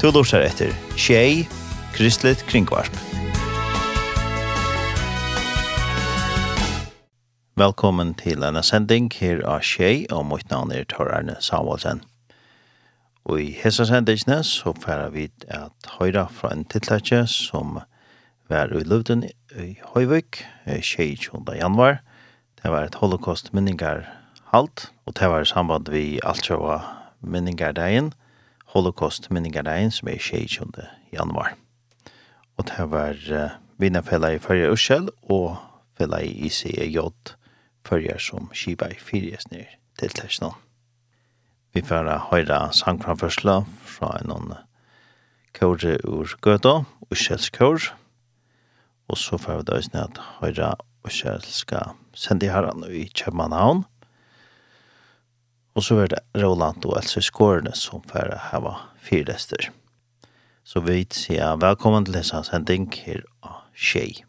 Du lortar etter Tjei, Kristelig Kringvarp. Velkommen til en sending her av Tjei, og mot navn er Tor Arne Samuelsen. Og i hessa sendingene så færa vi at høyra fra en tiltakje som var i luften i Høyvik, tjej 20. januar. Det var et holocaust minningar halt, og det var i samband vi alt sjåa minningar dagen, Holocaust-minningarein som er 20. januar. Og det var uh, vinnerfella i Førje Ørsel og fella i ICJ Førje som Kiva i Fyrjes nir til Tersnån. Vi får høyra sangframførsla fra noen kåre ur Gøta, Ørsels kåre, og så får vi da høyra Ørsel skal sende herren i København, Og så var det Roland og Else Skårene som får hava fyrrester. Så vi sier velkommen til disse sending her av Tjej.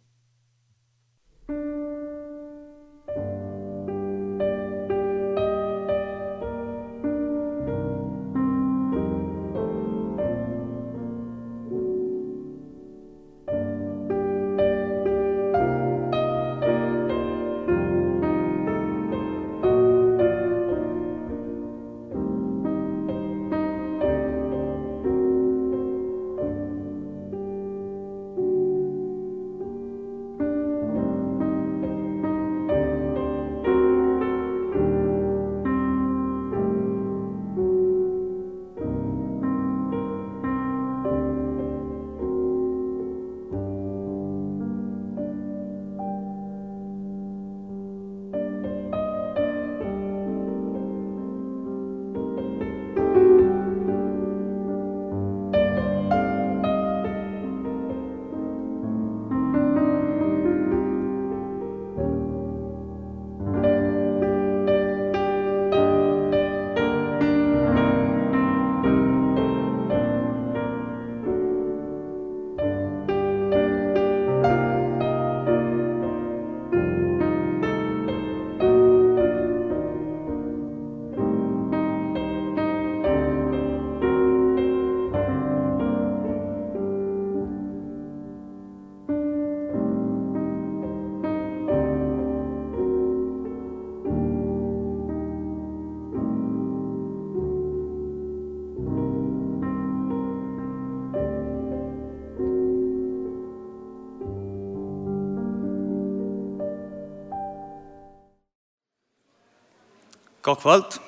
God kvöld.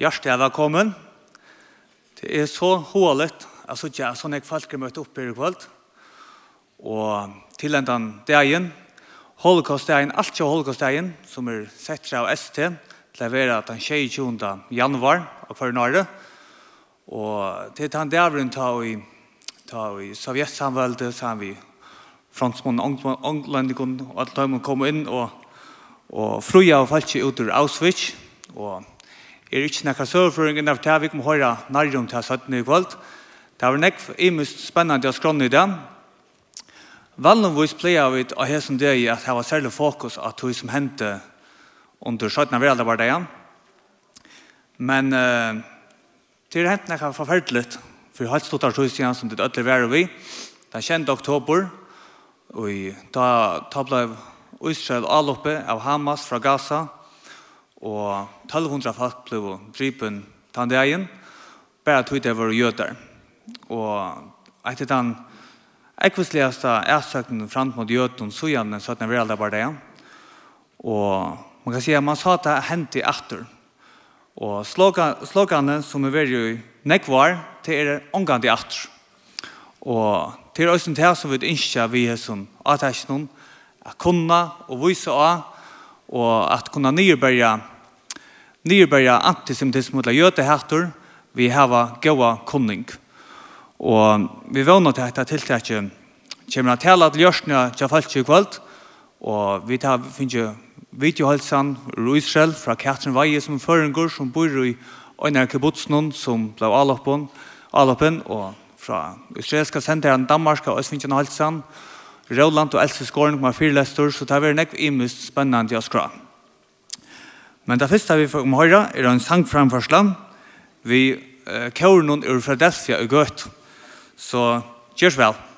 Hjertelig er velkommen. Det er så hålet Jeg så ikke sånn jeg folk møte opp her i kvöld. Og til en den dagen, holocaust-dagen, alt er holocaust-dagen, som er sett av ST, til å være den 22. januar av hver nare. Og til den dagen ta i, ta i sovjetsamveldet, så har vi fransmån, ånglendikon, og alt de kom inn og, og fruja og falskje ut ur Auschwitz, Og er ikke nekka sørføringen av det vi kommer høyre nærmere om til 17. i kvöld. Det var nekk imust spennende å skrånne i det. Vanligvis pleier vi av hesen det i at det var særlig fokus at det som hendte under 17. av verden var det igjen. Men uh, det har hendt nekka forferdelig for helt stort av tog som det ødelig var vi. Det er kjent oktober og da ta ble Israel alloppe av Hamas fra Gaza og og 1200 folk ble drypen den dagen, bare tog det var jøder. Og etter den ekvisligste ærsøkten frem mot jøden, så gjør gjerne 17. veralder var det. Og man kan si at man sa at det hendte i atter. Og slågane som er veldig nekvar, det er omgang i atter. Og til oss til her som vi ønsker vi er som avtekst at kunne og vise av, og at kunne nyberge nyrberga antisemitism mot jötehattor vi hava goa kunning. Og vi vånar til dette tiltaket kommer at tala til jørsna til falsk i kvöld og vi tar finnes videohalsan ur Israel fra Katrin Veie som føringur som bor i Øynar Kibbutsnun som ble alloppen, alloppen og fra israelska senderen Danmark og Østfinnsjen Halsan Roland og Else Skåren var fyrlestor så det har vært nekv imust spennende å skrave. Men det første vi får om høyre er en sang vi eh, kjører noen ur Fredelsia og gøtt. Så kjørs vel!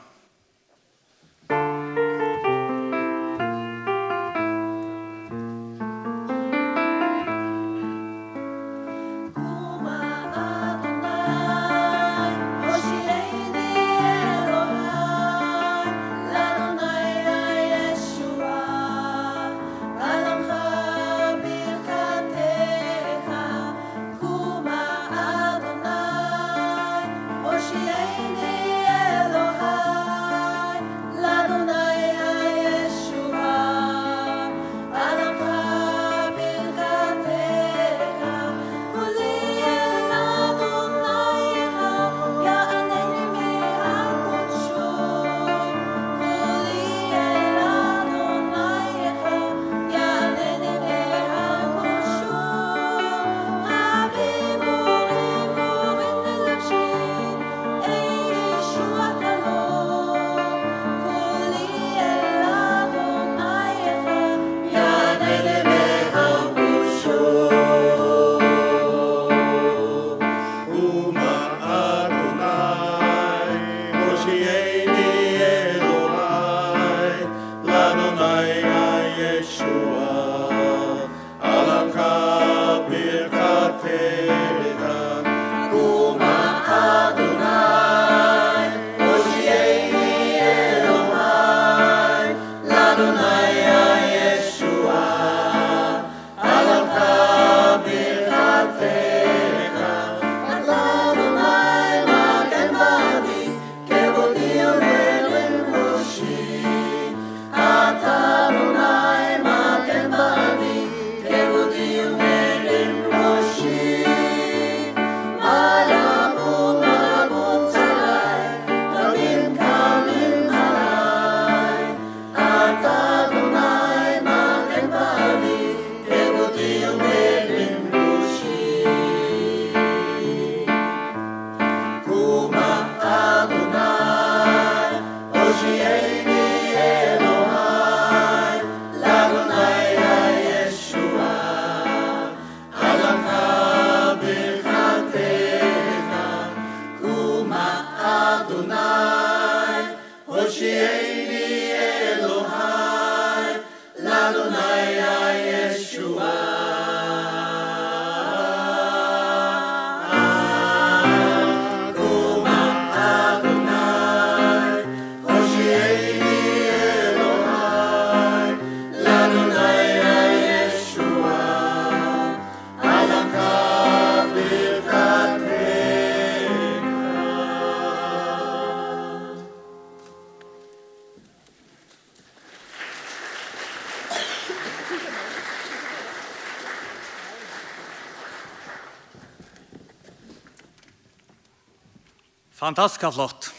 Fantastisk flott.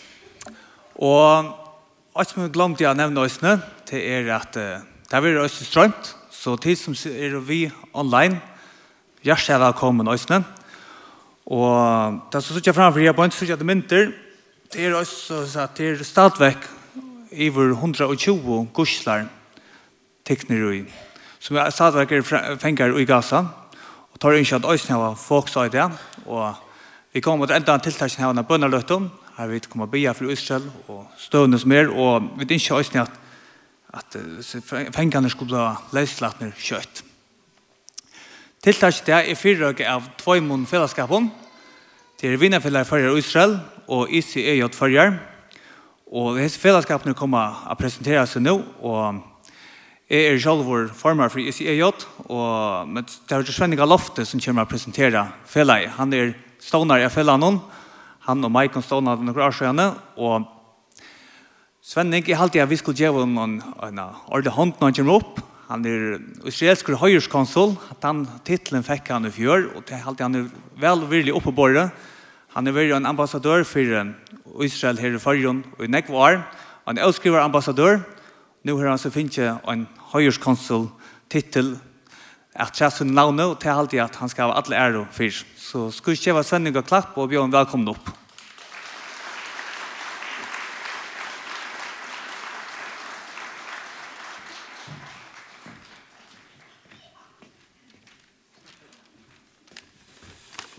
Og alt som jeg glemte å nevne oss nå, det er at uh, det er oss strømt, så tid som er vi online, hjertelig velkommen oss nå. Og det som sitter framfor jeg på en sitter det mynter, det er også at det er stadvekk i vår 120 gudsler tekner i, som stadigvæk er fengar i Gaza, og tar ikke at oss nå folk sa det, og Vi kom mot enda tiltakken her under bønnerløtten, her vi kommer bia for Israel og støvende som er. og vi vet ikke også at, at fengene skulle bli leislatner kjøtt. Tiltakken det er fyrrøke av tvøymon fellesskapen, Det til vinnerfeller fyrir Israel og ICEJ fyrir, og disse fellesskapene kommer å presentere seg nå, og Jeg er selv vår former for ICEJ, og det er Svenninga Lofte som kommer å presentere fellet. Han er stånar i fällde honom. Han och Mike stånar några år sedan. Och Svenning, jeg halte jeg vi skulle gjøre en ordentlig hånd når han kommer opp. Han er israelsk høyreskonsul. Den titlen fikk han i fjør, og det halte han er vel virkelig oppe på bordet. Han er virkelig en ambassadør for Israel her i Førjon og i Nekvar. Han er ambassadör. ambassadør. Nå har han så finnes en høyreskonsul titel at jeg har navnet, og det halte jeg at han skal ha alle ære for. Så skal vi kjeva sändning och klappa och bjuda välkomna upp.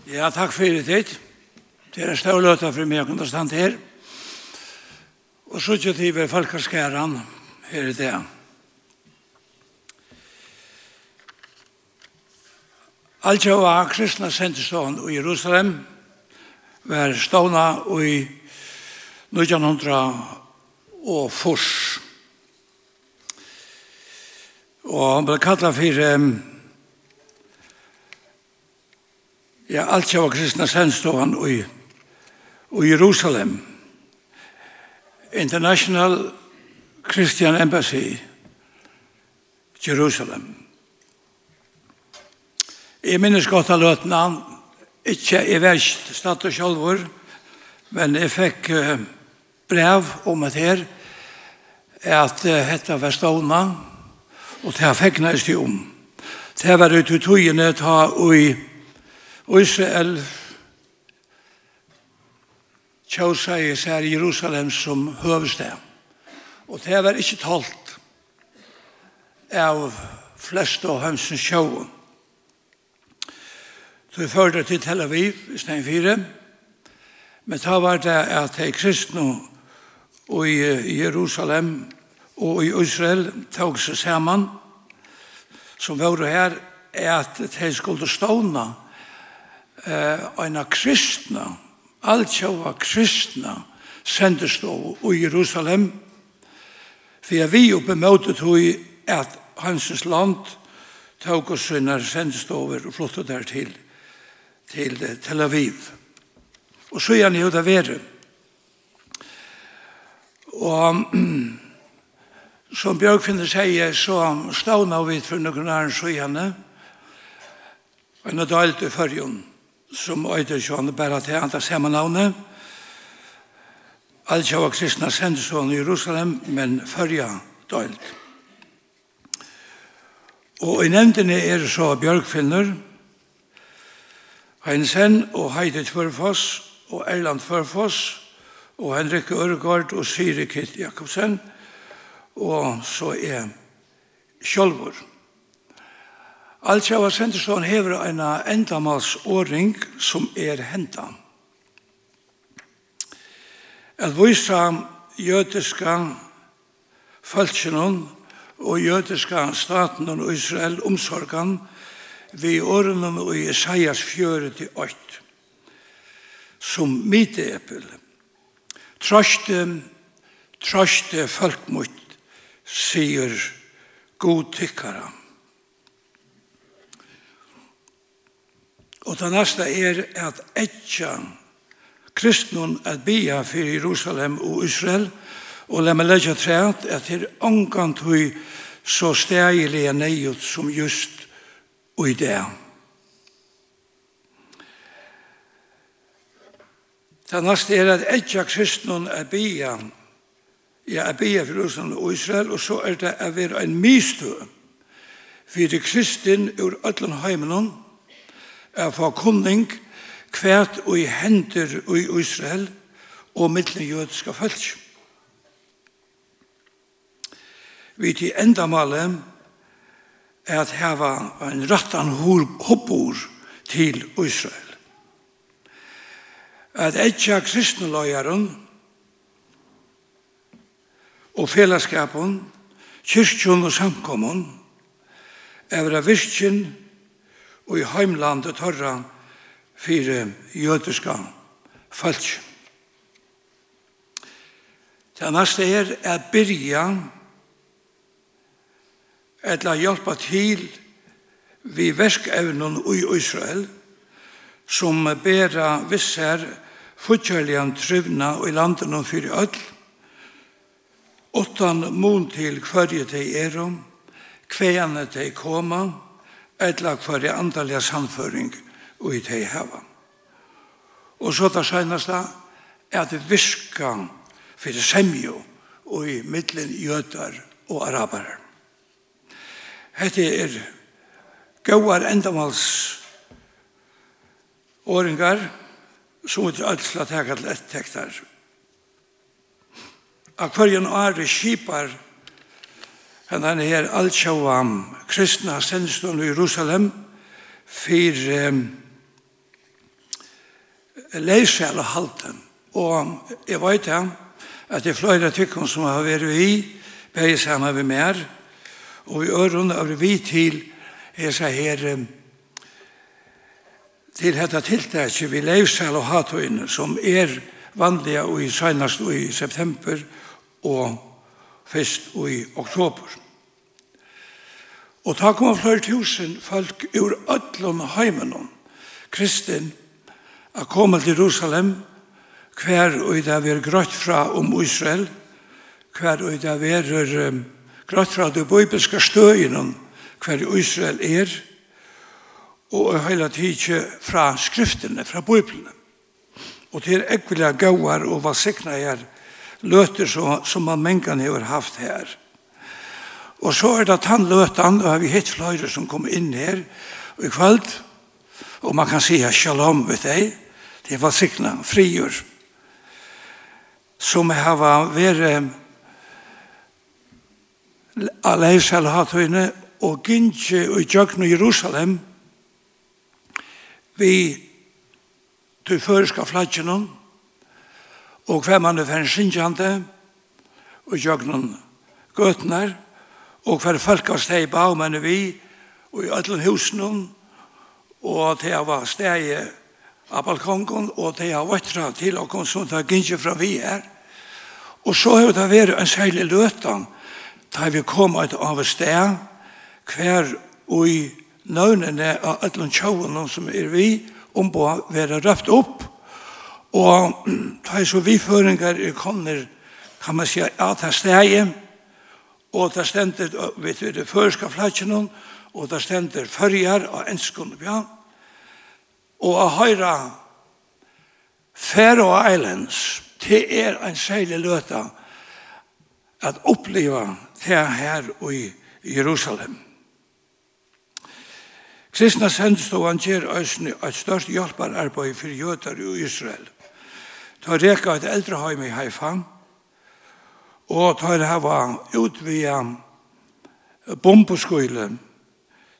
Ja, takk fyrir ditt. Det er en stor løta for meg å kunne stande her. Og så ikke til vi folkeskæren her i dag. Altsja var kristna sendestånd i Jerusalem, var stående i 1900 og fors. Og han ble kallet for um, ja, Altsja var kristna sendestånd i, i Jerusalem. International Christian Embassy, Jerusalem. Jeg minnes godt av løtene ikke i verst statt og sjølver, men jeg fikk brev om et her, at dette var stående, og det har fikk næst om. Det var ut i togene ta i Israel, tjøsa i sær Jerusalem som høvested. Og det var ikke talt av flest av hans sjøen. Så vi førte til Tel Aviv i stein 4. Men da var det at de kristne og i Jerusalem og i Israel tog seg sammen som var her er at de skulle stående eh, en av kristne alt som var kristne sendes då i Jerusalem for vi oppe møtet at hansens land tog oss sønner sendes over og flottet der til til Tel Aviv. Og så er han i Huda Vere. Og som Bjørkfinne sier, så stavna vi for noen annen så gjerne, Og en av dalt i førjon, som øyde ikke han bare til andre sammenhavnet, Alt var kristna sendes i Jerusalem, men førja døyld. Og i nevntene er så Bjørkfinner, Heinsen og Heidi Tvørfoss og Erland Tvørfoss og Henrik Øregård og Siri Kitt Jakobsen og så er Kjolvor. Altjava Senterstånd hever en endamalsåring som er henta. At vysa jødiska falskjennom og jødiska staten og Israel omsorgene vi årene i Isaias 48, som mitt epil. Trøste, trøste folk mot, sier god tykkere. Og det neste er at etja kristnun at bia for Jerusalem og Israel, og la meg legge at her omgant hui så stegilige neiut som just og i det. Det neste er at ikke kristne er bia, ja, er bia for Russland og Israel, og så er det å være en mistø. For det kristin ur ødlen heimen er få kunning kvært og i hender og i Israel og mittlen jødiske følg. Vi til endamale er at heva en rattan hoppor til Israel. At etja kristneløyaren og fellesskapen, kyrkjon og samkommun, er vera virkjen og i heimlandet torra fire jødiska falsk. Det neste er at byrja etla hjelpa til vi verskevnen i Israel, som bera visser futkjærligan trivna i landen og fyrir öll, åttan mun til hverje de er om, kvejane de koma, etla hverje andaliga samføring og i de heva. Og så det da, er det viska fyrir semjo og i middelen jødar og araberer. Hette er gauar endamals åringar som er ødsla teka til ettektar. Akvarien are skipar hendan her Al-Shawam, kristna sendstånd i Jerusalem, fyrir um, leisjæl og halten. Og jeg vet ja, at det er flere tykken som har vært i, beis henne ved mer, Og vi øren er vi til er så her til dette tiltaket vi leivsel og hatøyne som er vanlige og i senast i september og først og i oktober. Og ta kom flere tusen folk ur ødlom heimenom, kristin, a koma til Jerusalem, hver og i det vi er grøtt fra om Israel, hver og i det vi er um, Grått fra det bøybiske støyen om hver Israel er, og heila tidsi fra skriftene, fra bøyblene. Og til er ekvilja gauar og valsiknajar løter som, som man mengan har haft her. Og så er det tannløtan, og har vi hitt fløyre som kom inn her i kvöld, og man kan sige shalom ved deg, det er valsikna, frigjør, som har vært Aleisel-hatøyne og Gintje og Gjøkne i Jerusalem vi til føreska fladgjennom og hver han er fyrir fensinjande og Gjøkne gøtner og hver folk av steg ba om vi og i ætlen husen og til jeg var steg av balkongen og til jeg var til og kom sånn til Gintje fra vi er. Og så har det vært en særlig løtan da vi kom et av sted, hver ui nøvnene av ætlund tjåvene som er vi, om på å være røpt opp, og da så vi føringer er kommer, kan man si, at det steg, og det stender, vet vi, det førska flatjen, og det stender førjer av enskund, ja, og å høre Faroe Islands, det er en særlig løta at oppleve det her i Jerusalem. Kristna sendstovan gjer òsne eit størst hjelpararbeid for jøtar i Israel. Ta reka et eldreheim i Haifa, og ta hava utvia bombeskoile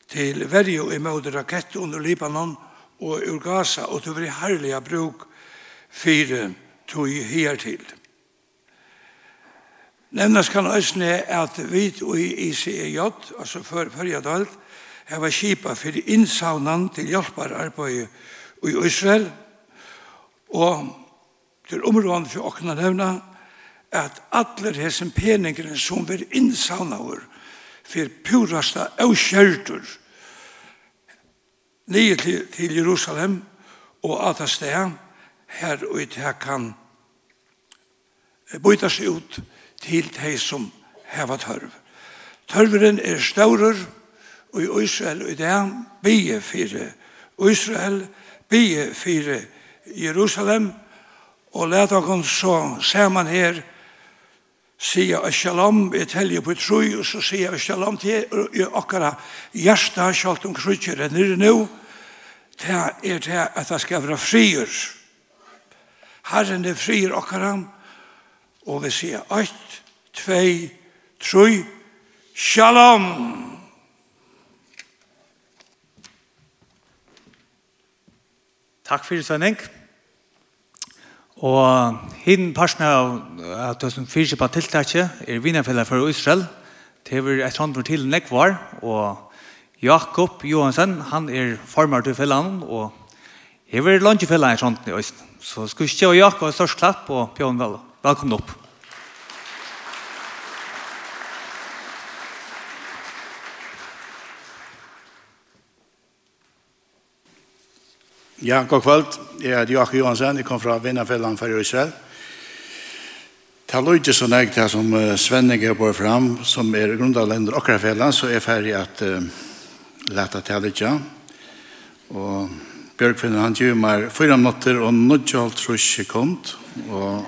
til verjo i møte rakett under Libanon og ur Gaza, og til veri herliga bruk fire tog her til. Nevna kan øsne at vi i ICEJ, altså før Førjadalt, her var kipa for innsavnan til hjelpararbeid i Israel, og til områden for åkna nevna, at alle hesen peningene som var innsavnaver, for purasta avkjørtur, nye til, til Jerusalem, og at det sted, her og i det kan bytas ut, til de som heva tørv. Tørveren er staurer, og i Israel og i dag bie fire Israel, bie fire Jerusalem, og let dere så ser man her, sier jeg shalom, jeg teller på troi, og så sier jeg shalom til akkara hjärsta, sjalt om krutjer er nere nå, det er det at det skal være frier. Herren er frier akkara, og vi sier, eit, tvei, troi, shalom! Takk fyrir Svenning. Og hinn parten av at det som fyrir på tiltaket er vinnerfellet for Israel. Det er et hånd til Nekvar, og Jakob Johansen, han er formar til fellan, og jeg vil langt i fellan i sånt i Øysten. Så skulle ikke og Jakob størst klapp, og Bjørn velkommen opp. Ja, god kvöld. Jeg er Joachim Johansen. Jeg kom fra Vinnafellan for Israel. Det er ikke så nægt det som Svenning er på fram, som er grunn av lønner grunnavlender fellan, så er ferdig at uh, leta til det ikke. Og Bjørkfinner han gjør meg fyra minutter og nødde alt trus sekund og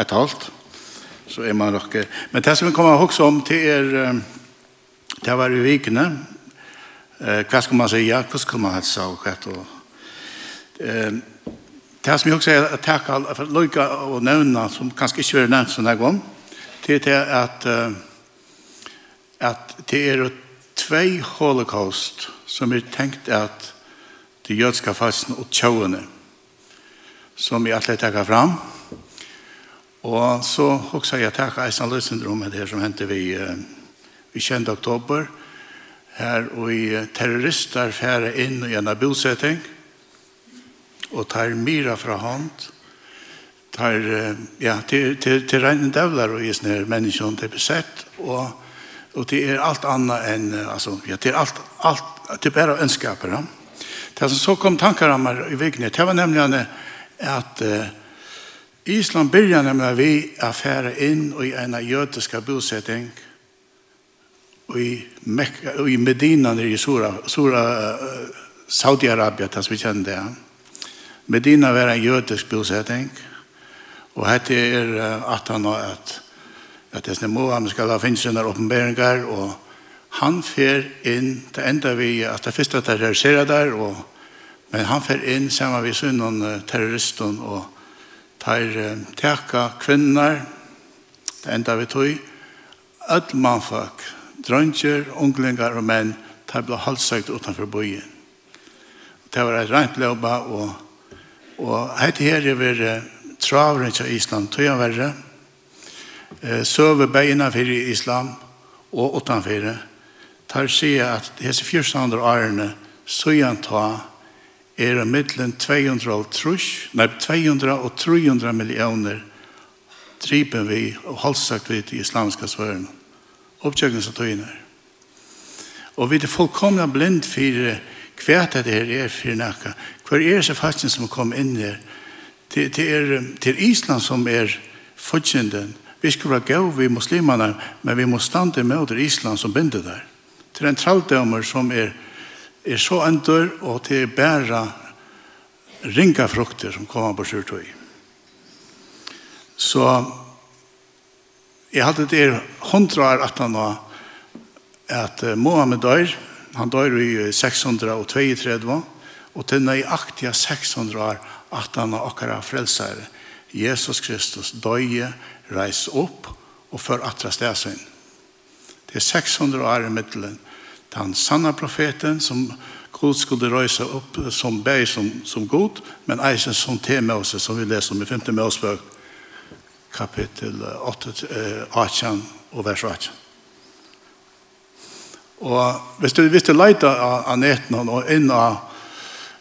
et halvt. Så er man rocker. Men det som vi kommer også om til er, det var i vikene. Uh, Hva skal man si? Ja, Hva skal man hetsa og hva Det som jeg også er at takka for løyga og nevne, som kanskje ikke vil nevnt sånn her gang det er at at det er tvei holocaust som er tenkt at de jødska fasen og tjauene som jeg alltid takker fram og så også jeg takker Eisen Løsendrom det som hendte vi i 20. oktober her og i terrorister fære inn i en bosetting og og tar myra fra hånd, tar, ja, til, til, til regnen døvler og gis ned menneskene til besett, og, og det er alt annet enn, altså, ja, det er alt, alt, det er bare ønskaper, ja. Det som så kom tankar om i vikene, det var nemlig at uh, Island begynner nemlig vi affære inn i en jødisk bosetting i, Mekka, i Medina i Sura, Sura uh, Saudi-Arabia, det som vi kjenner det, ja Medina var en jødisk bosetting, og hette er at han har at at det er Mohammed skal ha finnes under oppenberinger, og han fer inn, det enda vi at det første terroriserer der, og, men han fer inn sammen med sunnen terroristen, og tar teka kvinner, det enda vi tog, all mannfolk, dronjer, unglingar og menn, tar ble halssøkt utenfor byen. Det var et rent løba, og Og heit her er vi travren til Island, tog han verre. Søve beina for Islam og utanfor. Tar sier at hese 1400 årene, søgjant ta er mittlen 200 og trus, nei, 200 og 300 millioner dripen vi og halssagt vi til islamska svøren. Opptjøkken som tog inn her. Og vi er fullkomna blind for hva det her er for nækka. Hver er det faktisk som kom inn her? Det, det er til Island som er fortjenden. Vi skulle være gav vi muslimene, men vi må stande med til Island som binder der. Det er en traldommer som er, er så endur, og til er bare ringa frukter som kommer på surtøy. Så jeg hadde det er hundra år at han var at Mohammed dør, han dør i 632, og til nøyaktiga 600 år at han var okkara frelsare. Jesus Kristus døye, reis opp og før atra stedsyn. Det er 600 år i middelen. Den sanna profeten som Gud skulle røyse opp som beg som, som god, men eisen som te oss, som vi leser om i 5. Mosebøk, kapittel 8, 8 og vers 8. Og hvis du visste leita av netten og inn av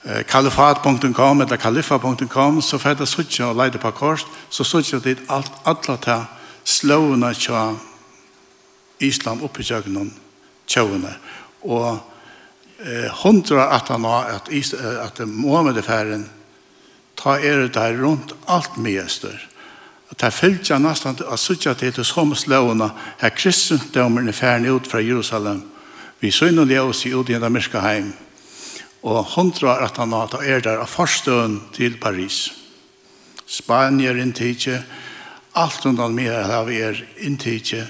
kalifat.com eller kalifa.com så får det suttje og leide på kors så suttje dit alt alle ta slåene tja Islam oppe i kjøkkenen tjøvene og eh, hundra at han har at, is, at Mohammed færen ta er det her rundt alt mester at her fylltja nesten at suttje til til som slåene her kristendommen er færen ut fra Jerusalem vi synner det oss i ut i den mørke heim og hundra at han har er der av forstøen til Paris. Spanier inntidje, alt undan meg har vi er inntidje,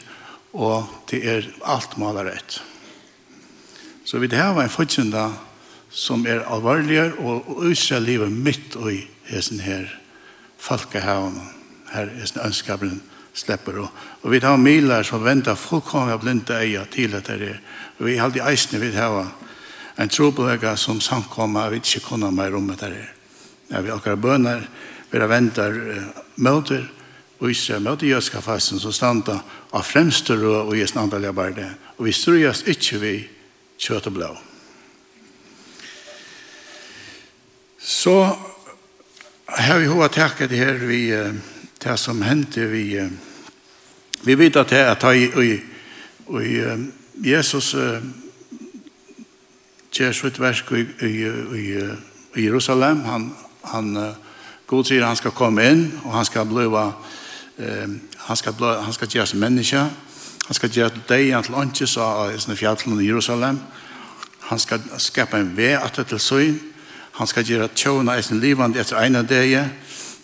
og det er alt malerett. Så vi det her var en fortjenda som er alvorligere, og Israel lever midt i hesten her, folkehavn, her hessen ønskabelen slipper. Og, og vi har miler som venter fullkomne blinde eier til at det er Og vi har alltid eisene vi har en trobelega som samkommer vi ikke kunne mer om det her. Ja, vi akkurat bønner, vi har venter møter, og ikke møter jødska fasten som standa av fremste rå og jøs andre barde. Og vi strøyes ikke vi kjøtt og blå. Så har vi hva takket det her vi det som hendte vi vi vet at det er at i Jesus gjør sitt verk i, i, i, i Jerusalem. Han, han, God sier han skal komme inn, og han skal bli, eh, han skal, bli, han skal gjøre som menneske. Han skal gjøre til deg, han til åndsjes av fjallet i Jerusalem. Han skal skapa en vei etter til søgn. Han skal gjøre tjåna i sin livand etter ene deg.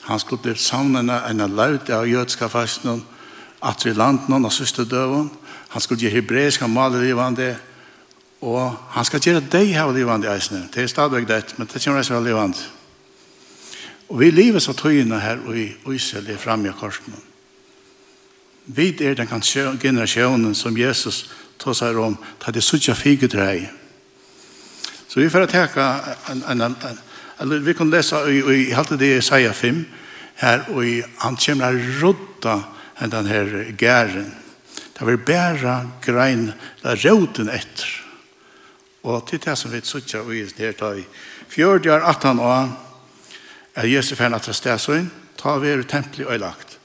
Han skal bli sammen en laut av jødska fasten, at vi landen og søsterdøven. Han skal gjøre hebreiska maler livand livet Og han skal gjøre deg her i eisene. Det er stadigvæk det, men det kommer eisene her livande. Og vi lever så tøyene her og i Øysel er fremme i korsen. Vi er den generasjonen som Jesus tar seg om, ta det suttje fige drei. Så vi får teka en, en, en, en, eller vi kan lesa i, i halte det i Saia 5, her, og i, han kommer her rodda den her gæren. Det vil bæra grein, det er råden etter. Og til det som vi sutja og i det tar vi fjørde er 18 år er Jesu fern at stæsøyn ta vi er tempelig og lagt.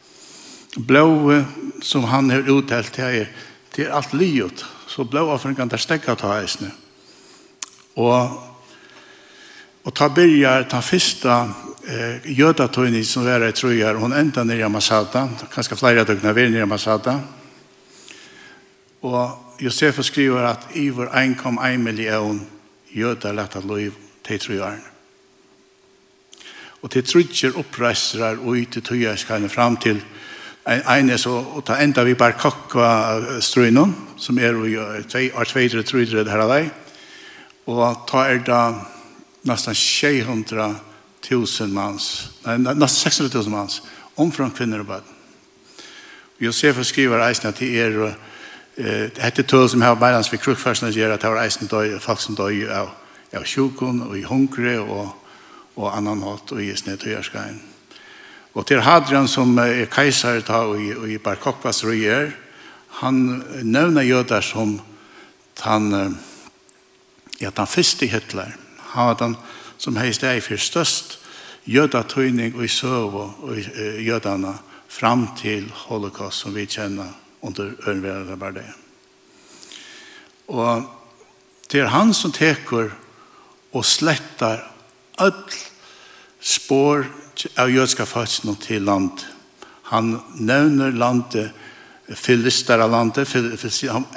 Blå som han har uttelt til er til alt livet så blå offren kan der stekka ta eisne. Og og ta byrjar ta fyrsta eh, jødatøyni som var i trøyar hon enda nere i Masada, kanskje flere døgn av er nere i Masada, og Josefus skriver at Ivor ein kom ein million jötar lett at lov til tru. Og til trutjer oppreisrar og ut til kan fram til en er så og ta enda vi bare kakka strøynon som er og er tveitre trutjer det her av deg og ta er da nesten 600 000 mans nei, nesten 600 000 mans omfram kvinner og bad Josefus skriver eisen at det er og Eh, hette tøl som har bærens for krukfarsene gjør at det var eisen døy, folk som døy av, av sjukon og i hungre og, og annan hat og i snedtøyerskajen. Og til Hadrian som er keiser ta og, i Barkokvas røyer, han nevner jøder som han, ja, den første Hitler. Han var den som heist ei for størst jødatøyning og i søv og, og fram til holocaust som vi kjenner under øynværende bare det. Og det er han som teker og slettar all spår av jødska fødselen til land. Han nevner landet, filister av landet,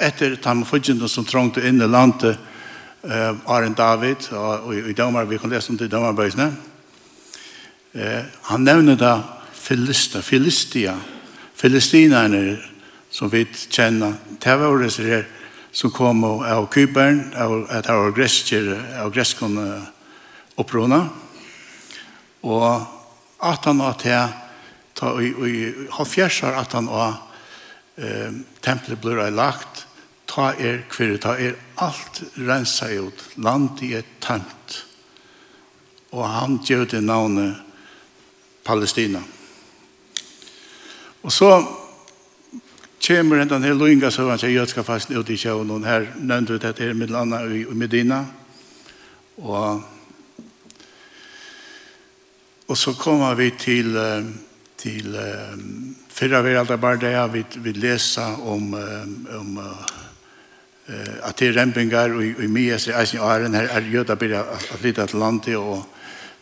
etter tamfudgjene som trångte inn i landet, eh, Arjen David, og, i domar, vi kan lese om det i domarbøysene, eh, han nevner da Filista, filistia, filistinerne, som vi kjenner. Det var reserver som kom av Kyberen, av, av gresker, av greskene opprona. Og at han var til, ta, i, i halvfjersar at han var eh, tempelet blir lagt, ta er kvirre, ta er alt rensa ut, land i et tømt. Og han gjør det navnet Palestina. Og så kommer den her loinga så han sier jødska fast ut i sjøen og her nevnte vi dette her med landa i Medina. Og og så kommer vi til til um, fyrra vi alltid bare det vi, vi leser om om uh, att det är rempingar och i Mies i Eisen og Æren her er jøda byrja att flytta till landet och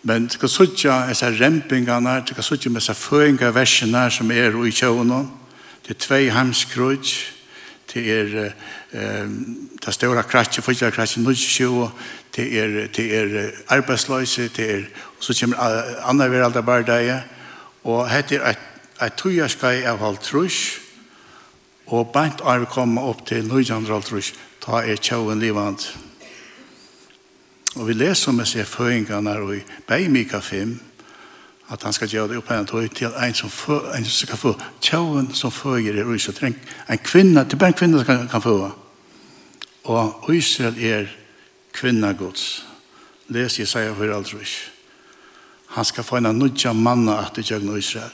men du kan suttja disse rempingarna du kan suttja med disse føringarversene som är i sjøen og Det er tvei heimskrøyt, det er det større kratje, fyrtjere kratje, nødtjø, det er, det er arbeidsløse, det er, og så kommer andre veralda bare og hette er et, et av halv trus, og bant er vi kommet opp til nødtjøndre halv trus, ta er tjauen livand. Og vi leser om å se føringene i Beimika 5, at han skal gjøre det upp en tog till en som, for, en som skal få tjauen som föger i Israel. En, en kvinna, er bare en kvinna kan, kan få. Og Israel er kvinna Guds. Läs for alt aldrig. Han skal få en nødja manna at det gjør Israel.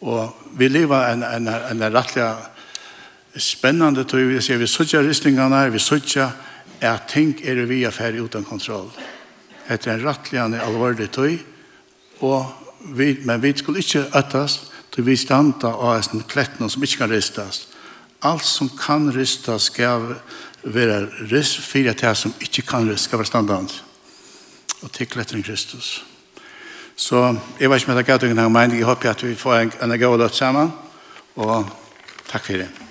Og vi lever en, en, en, en rettelig spennende tog. Vi ser vi suttjar ristningene, vi suttjar er ting er vi affär utan kontroll etter en rattligende alvorlig tøy, og vi, men vi skulle ikke øttes til vi standa av en kletten som ikke kan ristas. Alt som kan ristas skal være rist, fire til som ikke kan ristas skal være standant. Og til kletten Kristus. Så jeg vet ikke om jeg har gatt ungen men jeg håper at vi får en, en god løtt sammen. Og takk for det.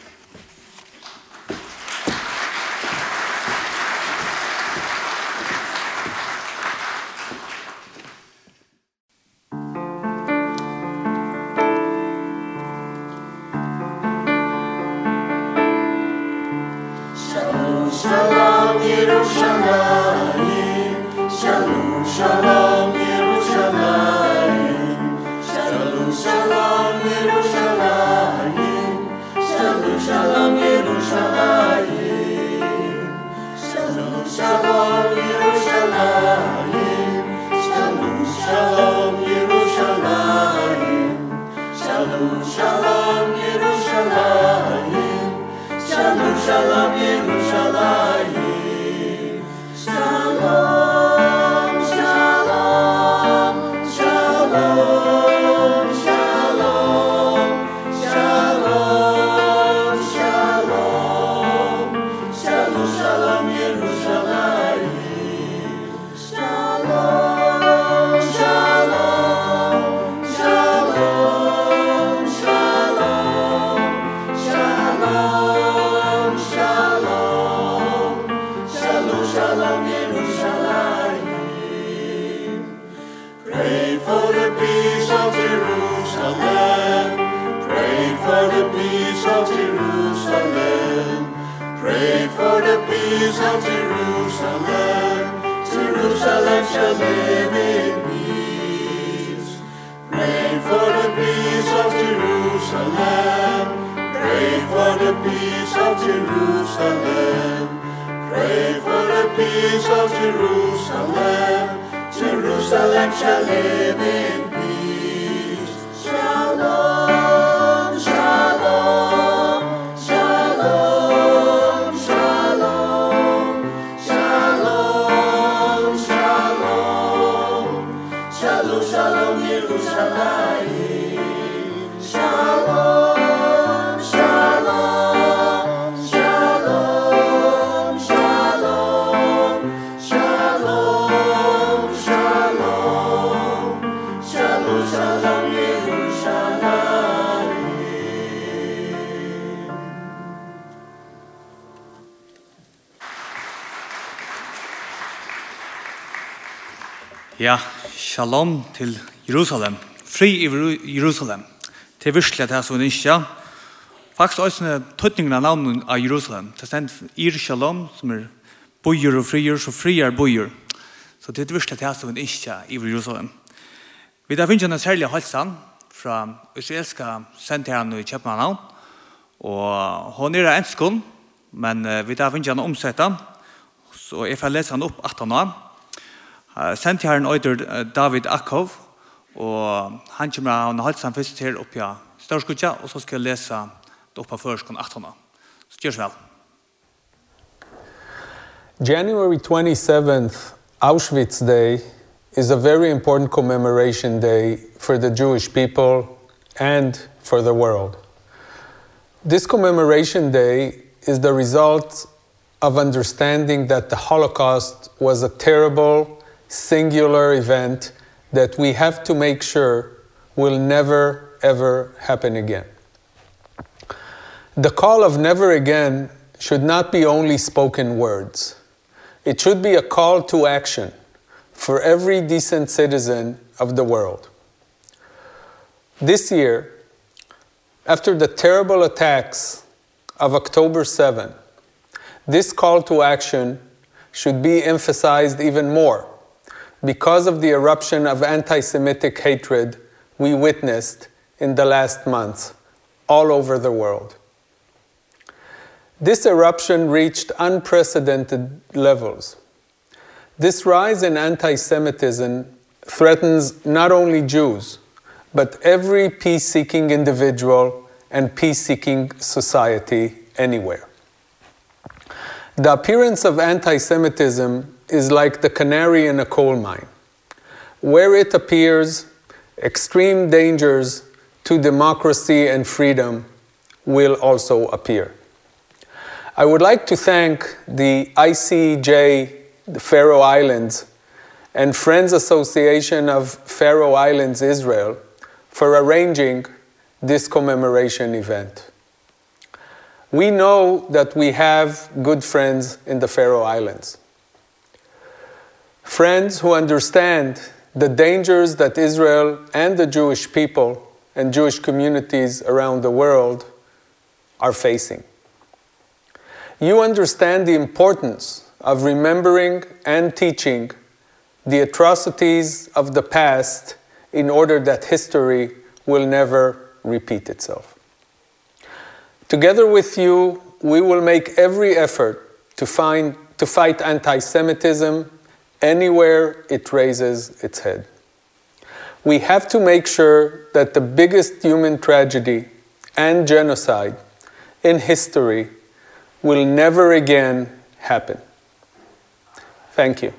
Ja, shalom til Jerusalem. Fri i Jerusalem. Det er virkelig at det er som vi. Faktisk også en tøtning av navnet av Jerusalem. Det er Ir Shalom, som er bojer og frier, så frier bojer. Så det er virkelig at det er som vi i Jerusalem. Vi har finnet en særlig halsan fra israelska senteren i Kjøpmanhavn. Og hun er en enskånd, men vi har finnet en omsettet. Så jeg får lese han opp 18 år. Sent her en øyder David Akkov, og han kommer av en halvt fyrst her oppe i Størskutja, og så skal jeg lese det oppe av førskånd 18. Så gjør vel. January 27th, Auschwitz Day, is a very important commemoration day for the Jewish people and for the world. This commemoration day is the result of understanding that the Holocaust was a terrible singular event that we have to make sure will never ever happen again. The call of never again should not be only spoken words. It should be a call to action for every decent citizen of the world. This year, after the terrible attacks of October 7, this call to action should be emphasized even more because of the eruption of anti-Semitic hatred we witnessed in the last months all over the world. This eruption reached unprecedented levels. This rise in anti-Semitism threatens not only Jews, but every peace-seeking individual and peace-seeking society anywhere. The appearance of anti-Semitism is like the canary in a coal mine. Where it appears, extreme dangers to democracy and freedom will also appear. I would like to thank the ICJ, the Faroe Islands, and Friends Association of Faroe Islands Israel for arranging this commemoration event. We know that we have good friends in the Faroe Islands. Friends who understand the dangers that Israel and the Jewish people and Jewish communities around the world are facing. You understand the importance of remembering and teaching the atrocities of the past in order that history will never repeat itself. Together with you, we will make every effort to find to fight anti-Semitism anywhere it raises its head. We have to make sure that the biggest human tragedy and genocide in history will never again happen. Thank you.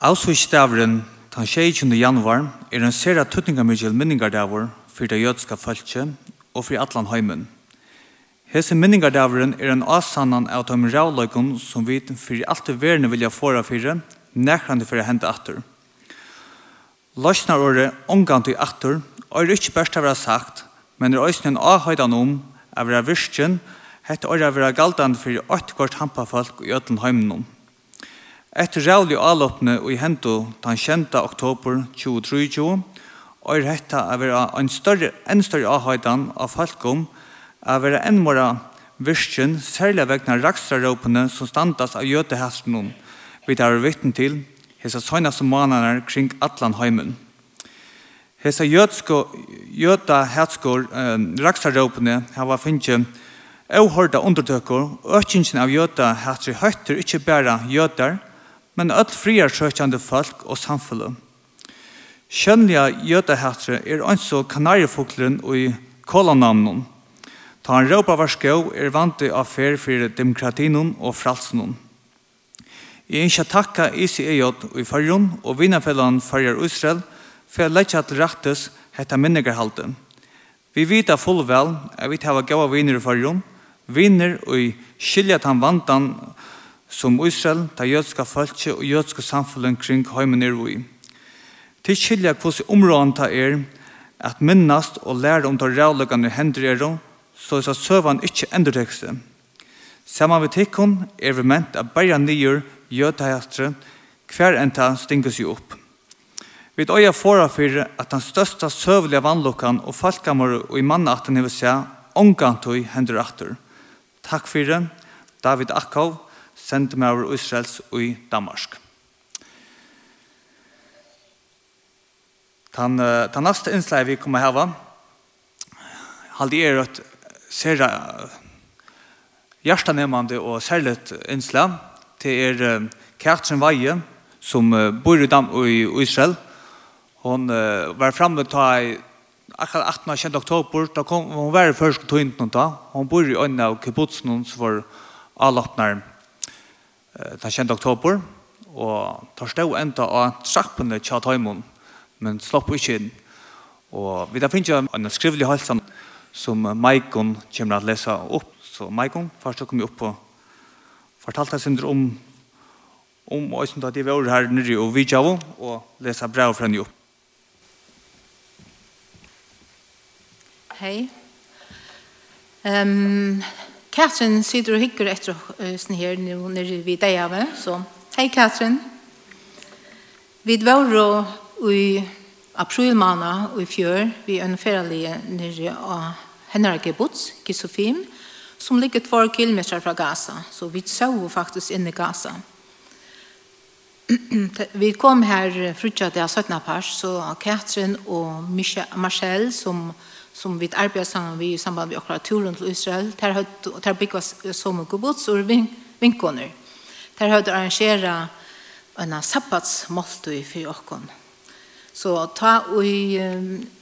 Auschwitz-stavren den 16. januar er en sera tøtningamidgjel minningardavur fyrir det jødska fölkje og fyrir allan heimen. Hese minningardavren er en avsannan av de rævløykon som vi fyrir alt i verden vilja fåra fyrir, nekrande fyrir hente atur. Løsnar året omgant i atur, og er ikke best av det sagt, men er òsne en avhøydan om av det virkjen, hette året av det galdan fyrir 8 kvart hampafolk i ødlen heimnum. Etter rævlig avløpne i hento den kjenta oktober 2023, og er hette av det en større, en større avhøydan av folkom, er enn mora virkjen, særlig vegna rakstraråpene som standas av jødehasten vi tar vitten til hesa som månader kring Atlan heimen. Hesa jødsko, jøda hetskor eh, rakstraråpene hava finnje avhørda undertøkker, økingen av jøda hetri høytter ikke bare jødar, men öll friar søkjande folk og samfunnet. Kjønliga jødahetri er anså kanariefoklen og i kolanamnen, Ta han råpa var skå er vant av fer for demokratinen og fralsenon. Jeg ønsker takka ICEJ i fargen og vinnerfellan farger Israel for å lette at rettes hette minnegerhalte. Vi vet fullvel at vi tar gav vinner i fargen, vinner og skilja han vantan som Israel, ta jødska falske og jødska samfunn kring heimen er vi. Til skilja hvordan områden ta er at minnast og lære om ta rævløkene hender er så er søvann ikke endurtekste. Saman vi tikkun er vi ment at bæra nyer jødahjastre hver enn ta stingus jo opp. Vi øya fora fyrir at den størsta søvliga vannlokkan og falkamor og i mannaten hever seg ångantøy hendur atter. Takk fyrir David Akkov, sendemauer Israels og i Danmark. Tan, tan næsta innslag vi kommer hava, halde er at ser hjertenemande og særlig innsla til er Kjartsen Veie som bor i, Dam i Israel hon var framme ta i akkurat 18. 20. oktober da kom hon var først til Tøynden da hon bor i øynene av kibbutsen som var avlappnaren den 20. oktober og tar stå enda av trappene til tøymon men slapp ikke inn og vi da finner en skrivelig halsen som Maikon kommer til å lese opp. Så Maikon, først kom jeg opp og fortalte sin om om oisen da de var her nere og vidtjavo og lese brev fra henne opp. Hei. Um, Katrin sitter og hikker etter oss her nere vid deg av. Så hei Katrin. Vi var og i april måned og i fjør vi er en ønferdelige nere av hennar gebuts, Gisofim, som ligger två kilometer fra Gaza. Så vi så faktisk inn i Gaza. vi kom her frutja det av 17 pers, så Katrin og Marcel, som, som vi arbeider sammen med i samband med akkurat turen til Israel, der, har där byggas som gebuts og vinkoner. Der har arrangeret en sabbatsmåltid for okon. Så ta och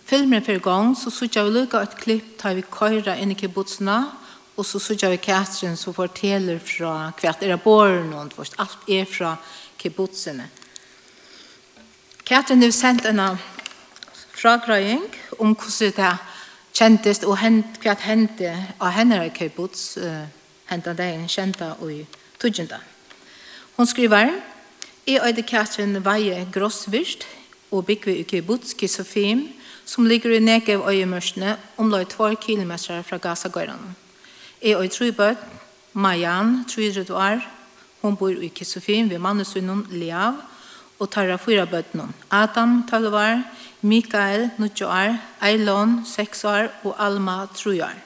filmen för gång så såg jag lucka ett klipp tar vi köra in i kibbutzna och så såg jag Katrin så fortäller från kvart era barn och först allt är från kibbutzene. Katrin har sendt en fragrøying om hvordan det kjentes og hent, hva hendte av henne i kibbutz uh, hentet deg en kjente og tøgjende. Hun skriver «Jeg øyde Katrin veie grossvirst og bygge i kibbutz kisofim som ligger i Negev øyemørsene omløy 2 km fra Gaza-gøyrene. Jeg og tre Majan, Mayan, 30 år, hun bor i Kisofim ved mannesunnen Leav, og tar av fyra bøttene. Adam, 12 år, Mikael, 9 år, Eilon, 6 år, og Alma, 3 år.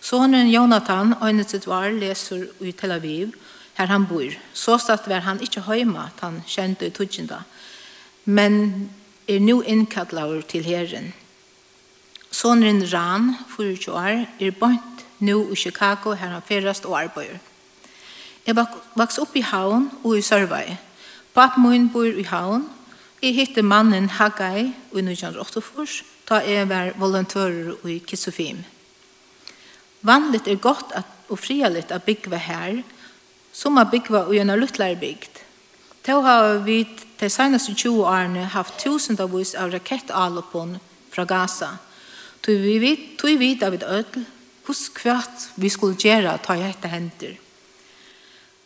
Sonen Jonathan, 21 år, leser i Tel Aviv, her han bor. Så satt var han ikke høyma, han kjente i tøtjenda. Men er nu innkallaur til herren. Sonren Ran, 24 år, er bant nu i Chicago her han ferast og arbeider. Jeg vaks opp i havn og i Sørvei. Papp bor i havn. Jeg hittet mannen Haggai i 1988, da jeg var volontører i Kisofim. Vanligt er godt at, og frialigt at bygge her, som at byggva i en luttlærbygd. Då har vi de seneste 20 årene haft tusendavis av rakettalopon fra Gaza. Tog vi vid, tog vi David Ødel, hos kvart vi skulle gjøre ta i hette henter.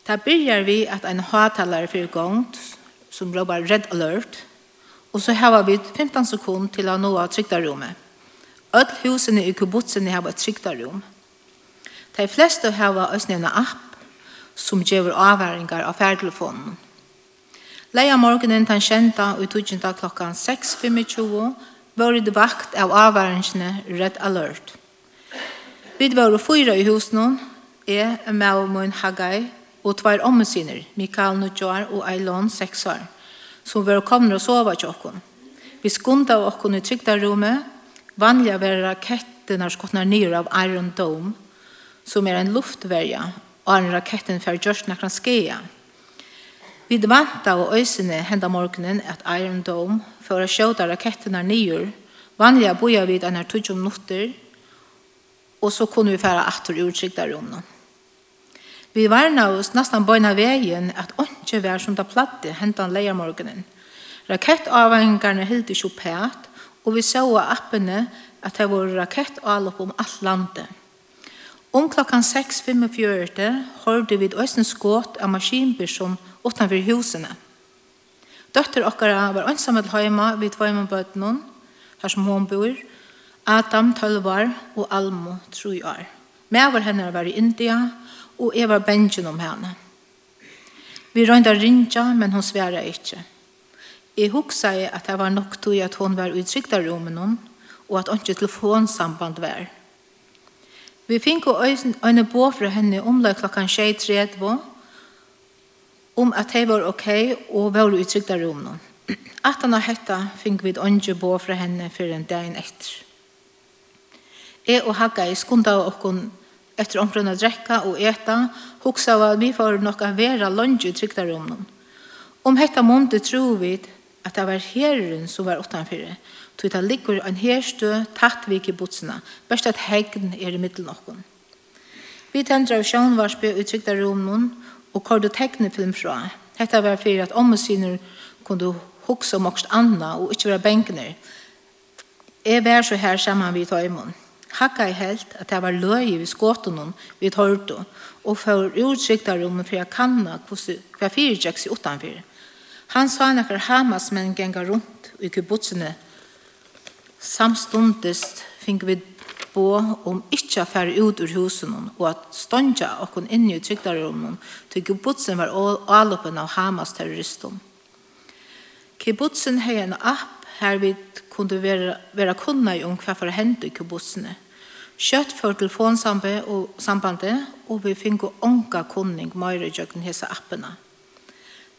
Da begynner vi at en hatalare fyrir gongt, som råber Red Alert, og så har vi 15 sekund til å nå av trygtarrummet. Ødel husene i kubutsene har et trygtarrum. De fleste har også en app som gjør avværingar av ferdtelefonen. Leia morgenen den kjenta og tujenta klokkan 6.25 var det vakt av avværingene Red Alert. Vi var fyra i husen, jeg, Maumun Hagai og tvær omsyner, Mikael Nudjar og Eilon Seksar, som var kommet og sova til oss. Vi skunda oss i trygda rommet, vanliga var raketterna skottnar ned av Iron Dome, som er en luftverja, og en raketten for gjørs nakran skeia. Vi vant av øysene henda morgenen at Iron Dome for å skjøte rakettene nyer. Vanliga boja vi denne tusen minutter, og så kunne vi færa atter utsikt der om Vi varna oss nesten bøyna veien at åndsje vær som det platte hentan leiermorgenen. Rakettavhengarne hilt ikke opp og vi så appene at det var rakettavlopp om alt landet. Om klokkan 6.45 hørte vi et øysen av maskinbyr som utanför husene. Døtter okkara var ønsamhet heima vid tveimabøtnen, her som hun bor, Adam 12 år og Almo 3 år. Med var henne var i India, og jeg var bensjen om henne. Vi røynda rinja, men hun sværa ikkje. Jeg huksa jeg at det var nok tog at hun var utrykta rommet og at ikke telefonsamband var. Vi finko øyne på fra henne omlag klokkan 6.30, om at det var ok og var i trygda rumene. At han har hetta fikk vi åndsje på fra henne for en dag etter. Jeg og Haggai skunda av okkon etter omkring å drekka og eta, hoksa av at vi får nokka vera lunge i trygda. Om hetta måned tror vi at det var herren som var utanfyrir, tog det ligger en herstø tatt vi ikke botsene, best at hegn er i middelen okkon. Vi tendrar av sjånvarsby i trygda og kordu teknefilm fra. Hetta var fyrir at omsyner kundu hugsa om okst anna og ikkje være benkner. Jeg var så her saman vi tar tøymon. Hakka i helt at det var løy vi skåten vi tørte, og for utsikta rommet for jeg kanna hva fyrir tjekks i utanfyr. Han sa nekker Hamas menn genga rundt i kibbutsene samstundest fink vi bo om ikkje å fære ut ur husen og at ståndja okkon inni i trygdarrommen til kibbutsen var avloppen av Hamas terroristum. Kibbutsen hei en app her vi kunde vera, vera kunna i om hva for hendt i kibbutsene. Kjøtt for telefonsambandet og, sambandet, og vi finko onka kunning meire jøkken hese appene.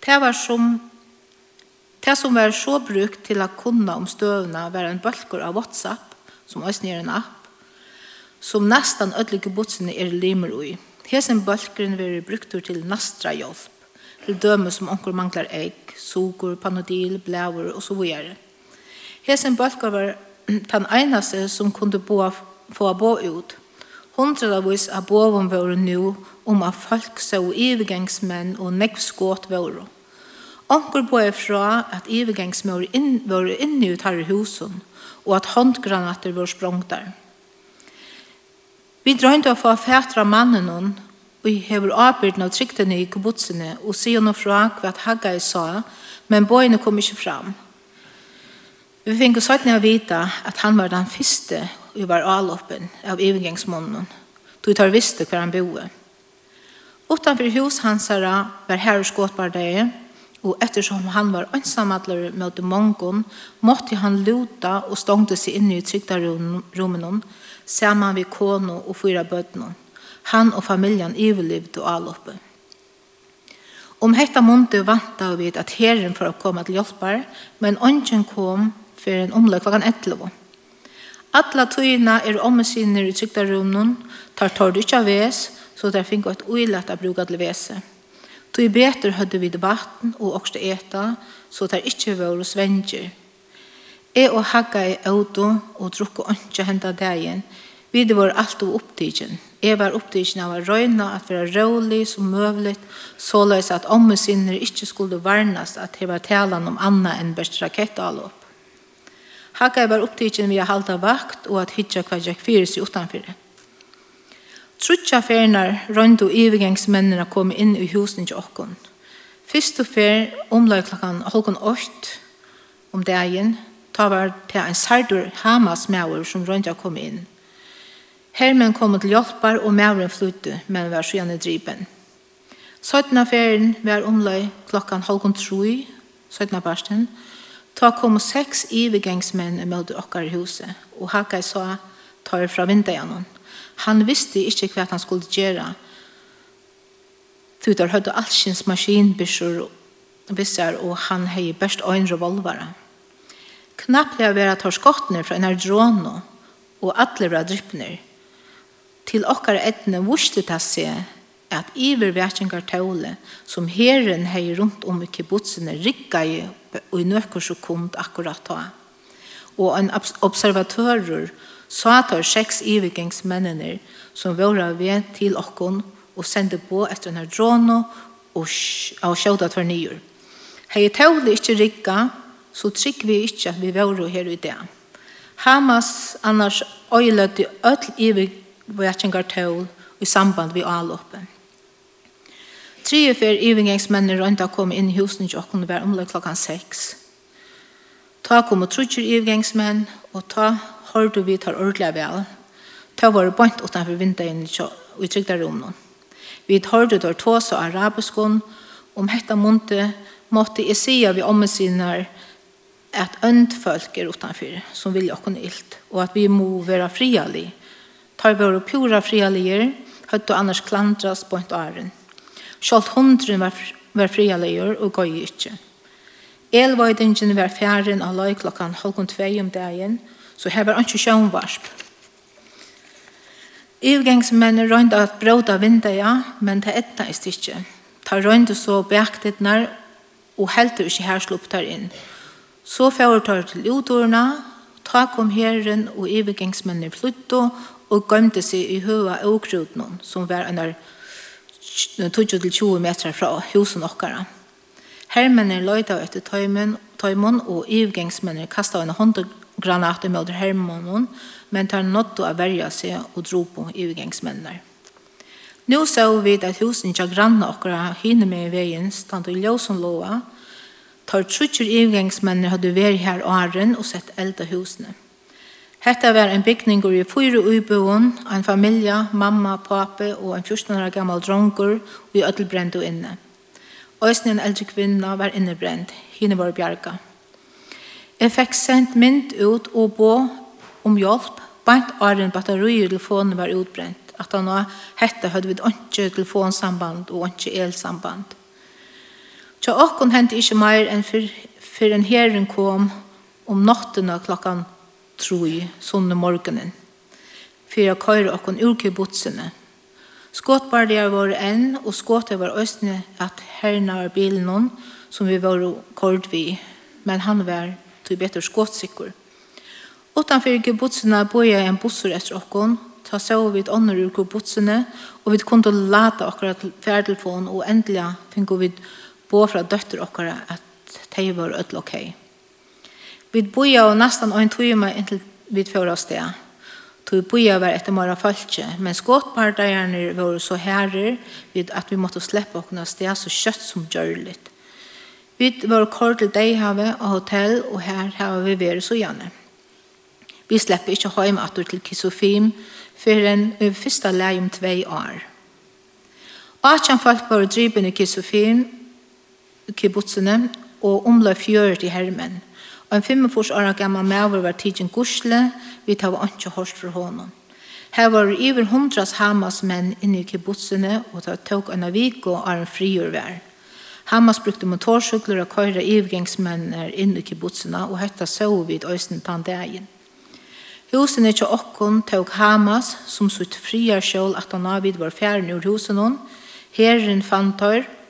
Det var som Det som var så brukt til å kunne om støvna var en bølger av WhatsApp, som også er en app, som nästan ödlige botsene er limer i. Hesen bølgeren veri brukt til nastra hjelp, til døme som onker manglar egg, sugur, panodil, blæver og så vidare. Hesen bølgar var den eneste som kunde bo, få bo ut. Hundravis av boven var nu om at folk så ivergangsmenn og nekvskåt var. Onkur er fra at ivergangsmenn var inne ut her i husen, og at håndgranater var sprongtar. Vi drøynte å få fætra mannen og jeg hever avbyrden av tryktene i kubutsene, og sier noe fra hva Haggai sa, men bøyene kom ikke fram. Vi fikk sånn å vite at han var den første vi var avloppen av eviggangsmånden, då tar visste hver han boe. Utanfor hus hans herra var herre skåtbardege, og ettersom han var ønsamadler med mongon, måtte han luta og stångte seg inn i trygda rummen, saman vi kono og fyra bøtnum. Han og familjan iverlivd og alloppe. Om hetta mundu vanta vi at herren for å koma til hjelpar, men ongen kom fyrir en omlag klokken 11. Alla tøyna er ommesynner i trygdarumnun, tar tordu ikkje av ves, så der finko et uilat av bruka til vese. Tøy betur høyde vi debatten og okste eta, så der ikkje vore svenger, Jeg og Hagga i auto og drukko ikke henta dagen. Vi var alt og opptidgen. Jeg var opptidgen av å røyne at være rolig som møvligt, såleis at omme sinner ikke skulle varnes at det var talen om anna enn best rakettalåp. Hagga var opptidgen vi å halda vakt og at hitja hva jeg fyres seg utanfyrir. Trutja fernar rønd og ivergangsmennene kom inn i husen til okkon. Fyrst og fer omlai klokkan halkon 8 om dagen, Ta var til en sardur Hamas mæver som rønta kom inn. Hermen kom til hjelpar og mauren flytte, men var sjøne dripen. 17. ferien var omløy klokkan halvgum troi, søttene barsten. Ta kom seks ivegangsmenn emot okkar i huset, og Hakai sa, ta er fra vindajanon. Han visste ikke hva han skulle gjøre. Tutar høyde allsins maskinbysjur vissar, og han hei best øyn revolvara. Knapplega vera tar skottner fra en drono, og alle vera dryppner. Til okkar etne vurste ta seg at iververkingar tåle som herren hei rundt om i kibbutsene, rikka i og i nøkker sekund akkurat ta. Og en observatører sa tar seks ivergengsmennene som våra ved til okkon og sende på etter en drono og, og sjåda tvernyer. Hei tåle ikkje rikka, så trygg vi ikke at vi var her i det. Hamas annars øylete ødel ivervækkingartøl i samband vi avloppen. Tre og fire fyr rundt å komme inn i husen til åkken var omløy klokken seks. Ta kom og trutjer ivergangsmenn, og ta hørte vi tar ordentlig vel. Ta var bant utenfor vinduet i trygda rommet. Vi hørte der tås og arabiskon om hetta munte måtte jeg si av vi omme sinner at önd folk er utanför som vil jag kunna ilt og at vi må være friali. Tar våra pura frialier hött annars klandras på ett åren. Sjalt hundren var, var frialier og gøy ikke. Elvøydingen var fjæren av løyklokkan halvkund tvei om dagen, så her var ikke sjønvarsp. Ivgangsmenn røynda at bråda vindaja, men det etna ist ikke. Ta røynda så bæktittnar og heldur ikke her slupptar inn. Så fjør tar til utårene, ta kom herren og ibegangsmennene flyttet, og gømte seg i høa åkruten, som var en 20-20 meter fra husen okkara. Hermennene løyta etter tøymen, tøymen og ibegangsmennene kastet en håndgranat mot hermennene, men tar nått å verja seg og dro på ibegangsmennene. Nå så vi at husen ikke grannet okkara hinner med i veien, stand og ljøsen loa, Tar trutjer ivgangsmennene hadde vært her åren og sett elda husene. Hetta var en bygning i fyra uibøen, en familie, mamma, pape og en 14 år gammal drongur og i ødelbrent og inne. Øysen en eldre kvinna var innebrent, henne var bjarga. Jeg fikk sendt mynd ut og bo om hjelp, bant åren batteri og telefonen var utbrent. At han var hetta hadde vi ikke telefonsamband og ikke elsamband. Tja okkon hendte ikkje meir enn fyr, en herren kom om nottena klokkan troi, sunne morgenen, fyrir a køyre okkon urkibutsene. Skåtbardier var enn, og skåtet var østene at herna var bilen hon, som vi var kord vi, men han var til betur skåtsikker. Utanfor gubbotsene jeg en busser etter okkon, ta så vi et ånder urke gubbotsene, og vi kunne lata akkurat fjærtelefon, og endelig finner vi bo fra døtter okkara at de var ødel ok. Vi boja og nesten en tøyma inntil vi fjør oss det. Tøy boja var etter mara falskje, men skåtpardeierne var så herrer vid at vi måtte slippe okkara sted så kjøtt som gjørligt. Vi var kort til Deihave og hotell, og her har vi vært så gjerne. Vi slipper ikke hjem at til Kisofim for en første leie om tve år. Atjan folk var driven i Kisofim, kibbutzene og omløy fjøret i hermen. Og en 45 år gammal maver var tidsin gusle, vi tar var ikke hårst for honom. Her var iver hundras Hamas menn inne i kibbutzene, og det tok en avik og er en frigjør vær. Hamas brukte motorsykler og køyre ivgangsmenner inne i kibbutzene, og hetta sov vid øysen tandeien. Husen er ikke okkon tåg Hamas, som sutt friar sjål at han avid var fjern ur husen hon. Herren fant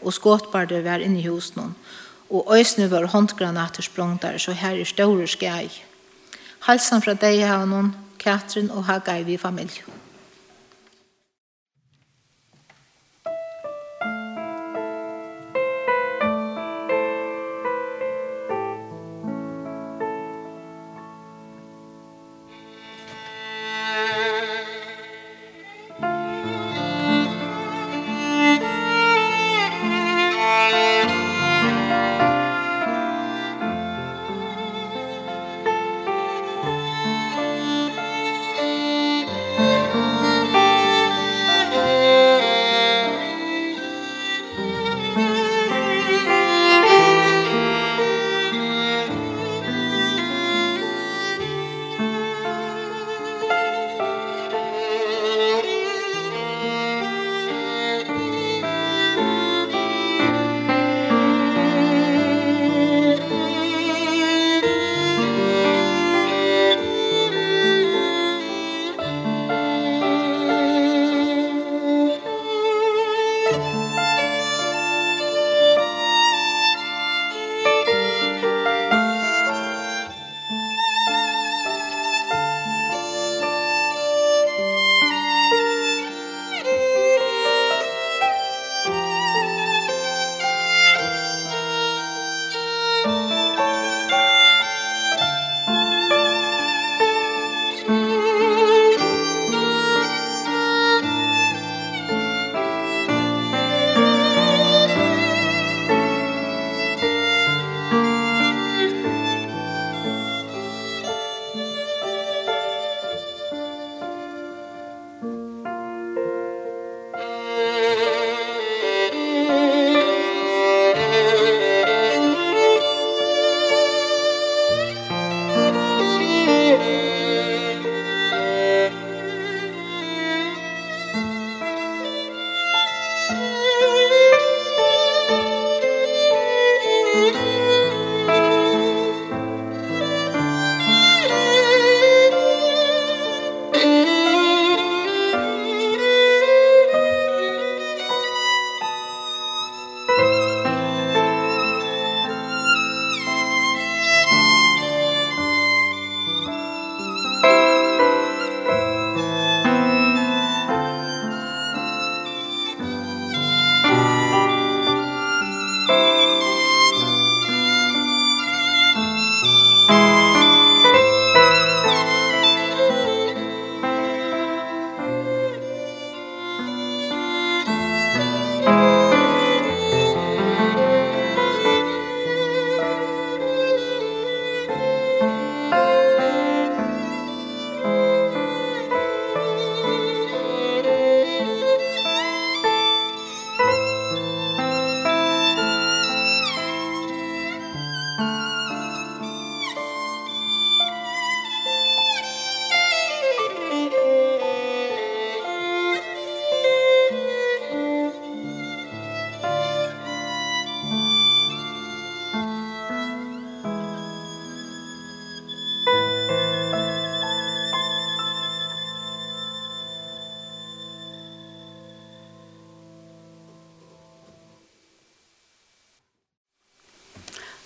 og skåtbarde var inne i husen. Og øysene var håndgranater sprongter, så her er store skjei. Halsan fra deg har noen, Katrin og Hagai vi familie.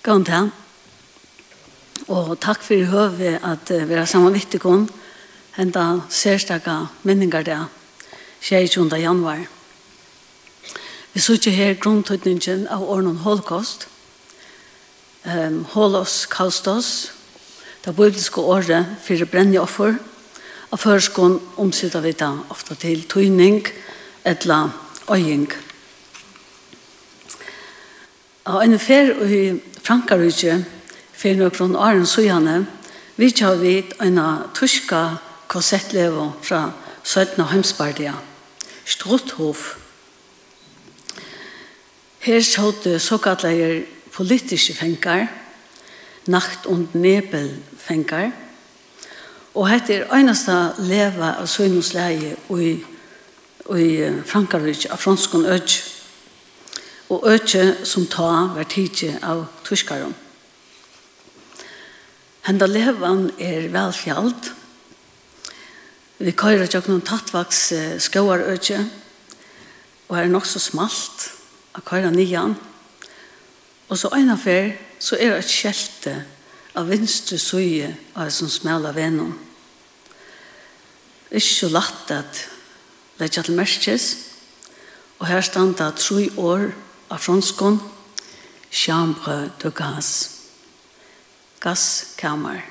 takk om det. Og takk for i høve at vi er sammen vitt i kun, enda særstakka minningar det, 22. januar. Vi sitter her grunntøytningen av ordnen holocaust, um, holos kaustos, det bibliske året for brennje offer, og førskån omsitter vi det ofte til tøyning, etla øying. Og en fer i Frankarudje, for noen åren søgjene, vi kjører vidt en tyska korsettlever fra 17. Hømsbardia, Strutthof. Her kjøtte såkallet politiske fengar, nacht- og nebelfenger, og hette er eneste leve av søgnusleie i, i Frankarudje, av franskene ødje og økje som ta var tidsi av tuskarum. Henda levan er velfjallt. Vi køyra tjokk noen tattvaks skauar økje, og er nok så smalt av køyra nian. Og så einafer så er det et skjelte av vinstre søye av en som smela venom. Ikke så latt at det er til merkes, og her standa tre år af franskon, chambre de gaz, gaskammer.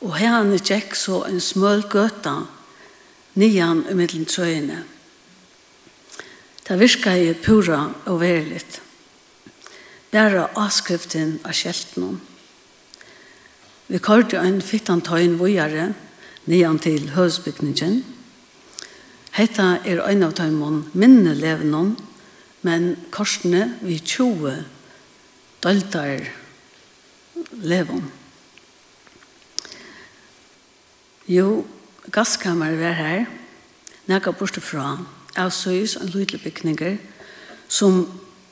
Og herne gikk så en smøl gøta nian i middelen trøyene. Det virka i pura og veriligt. Bæra avskriften av kjeltnum. Vi kørte en fittan tøyen vujare nian til høysbygningen. Hetta er ein av tøymon minne levnon, men korsene vi tjoe døltar levon. Jo, gasskammer var her, nekka borte fra, avsøys og lydelig bygninger, som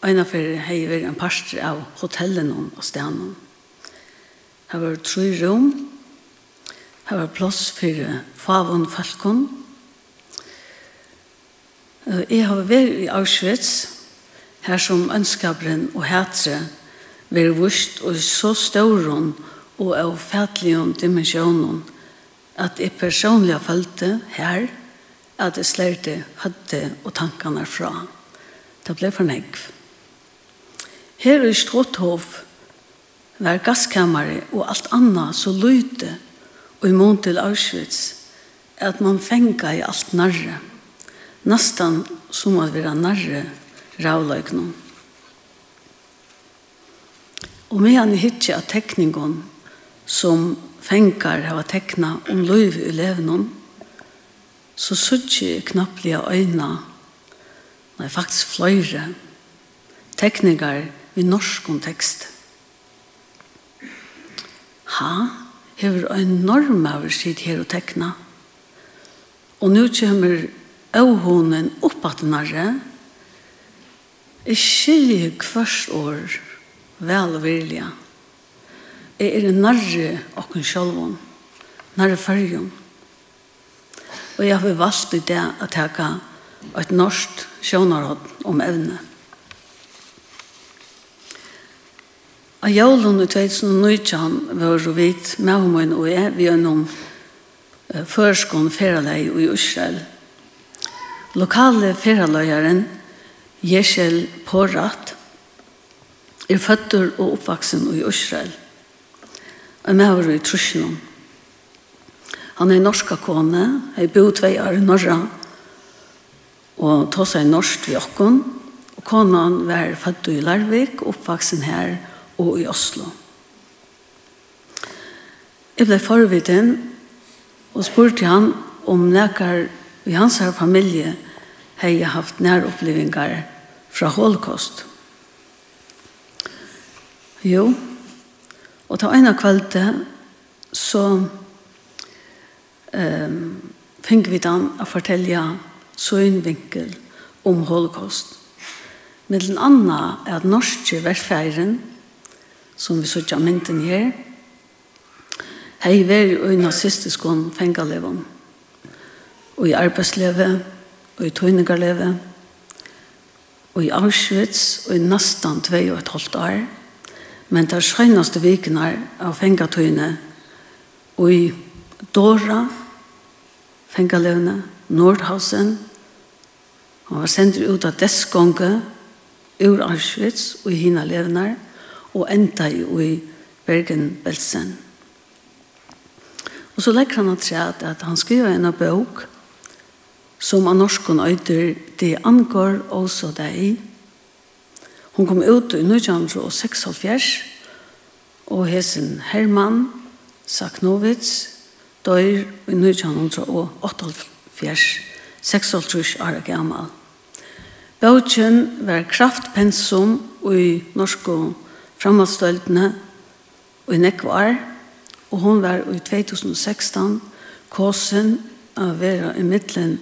øynafer heiver en parster av hotellen og stenen. Her var tre rom, her var plass for favon falkon. Jeg har vært i Auschwitz, her som ønskabren og hætre ver vurst og så stauron og av fætlion dimensjonen at jeg personlig følte her at jeg slerte hadde og tankene fra. Det ble for negv. Her i Stråthov var gasskammeret og alt annet så lyte og i mån til Auschwitz at man fenga i alt narre. Nastan som at være narre ravløkene. Og med han hitje av tekningen som fengar hava tekna om løyve i levnum, så suttje knapplige øyna, nei faktisk fløyre, tekningar i norsk kontekst. Ha, hever ein norm over sitt her og tekna. Og nu kommer øvhunen oppatenare, Jeg skiljer hvert år vel og virlige. Jeg er nærre åkken sjølven, nærre fyrjum. Og jeg har valgt i det å teka et norsk sjønaråd om evne. Av jævlen i 2019 var vi vidt med om en og jeg vi er noen førskån ferdelei i Israel. Lokale ferdeløyeren Jeshel Porat, er føtter og oppvaksen i Israel. Og med i Trusjenom. Han er norska kone, er bo tvei år i Norra, og ta seg norsk ved okken. Og konan var født i Larvik, oppvaksen her og i Oslo. Jeg ble forviden og spurte han om nekker i hans her familie har jeg haft næropplevingar fra holocaust. Jo, og ta ena kvalte så um, fikk vi dan a fortelja søgnvinkel om holocaust. Med den andre er at norske verfeiren, som vi sørger mynden her, hei veri og nazistiskon fengalevon, og i arbeidslevet, og i tøyningarlevet, og i Auschwitz og i nesten 2 og et halvt år, men det skjønneste vikene av fengatøyene og i Dora, fengaløvne, Nordhausen, han var sendt ut av Deskonge, ur Auschwitz og i hina levnar, og enda i Bergen-Belsen. Og så legger han at at han skriver en av bok som av norskon øyder det angår også deg. Hun kom ut i 1976, og hesen Herman Saknovits dør i 1978, 36 år gammel. Bøtjen var kraftpensum i norsko framhaldsstøldene i Nekvar, og hun var i 2016 kåsen av vera i middelen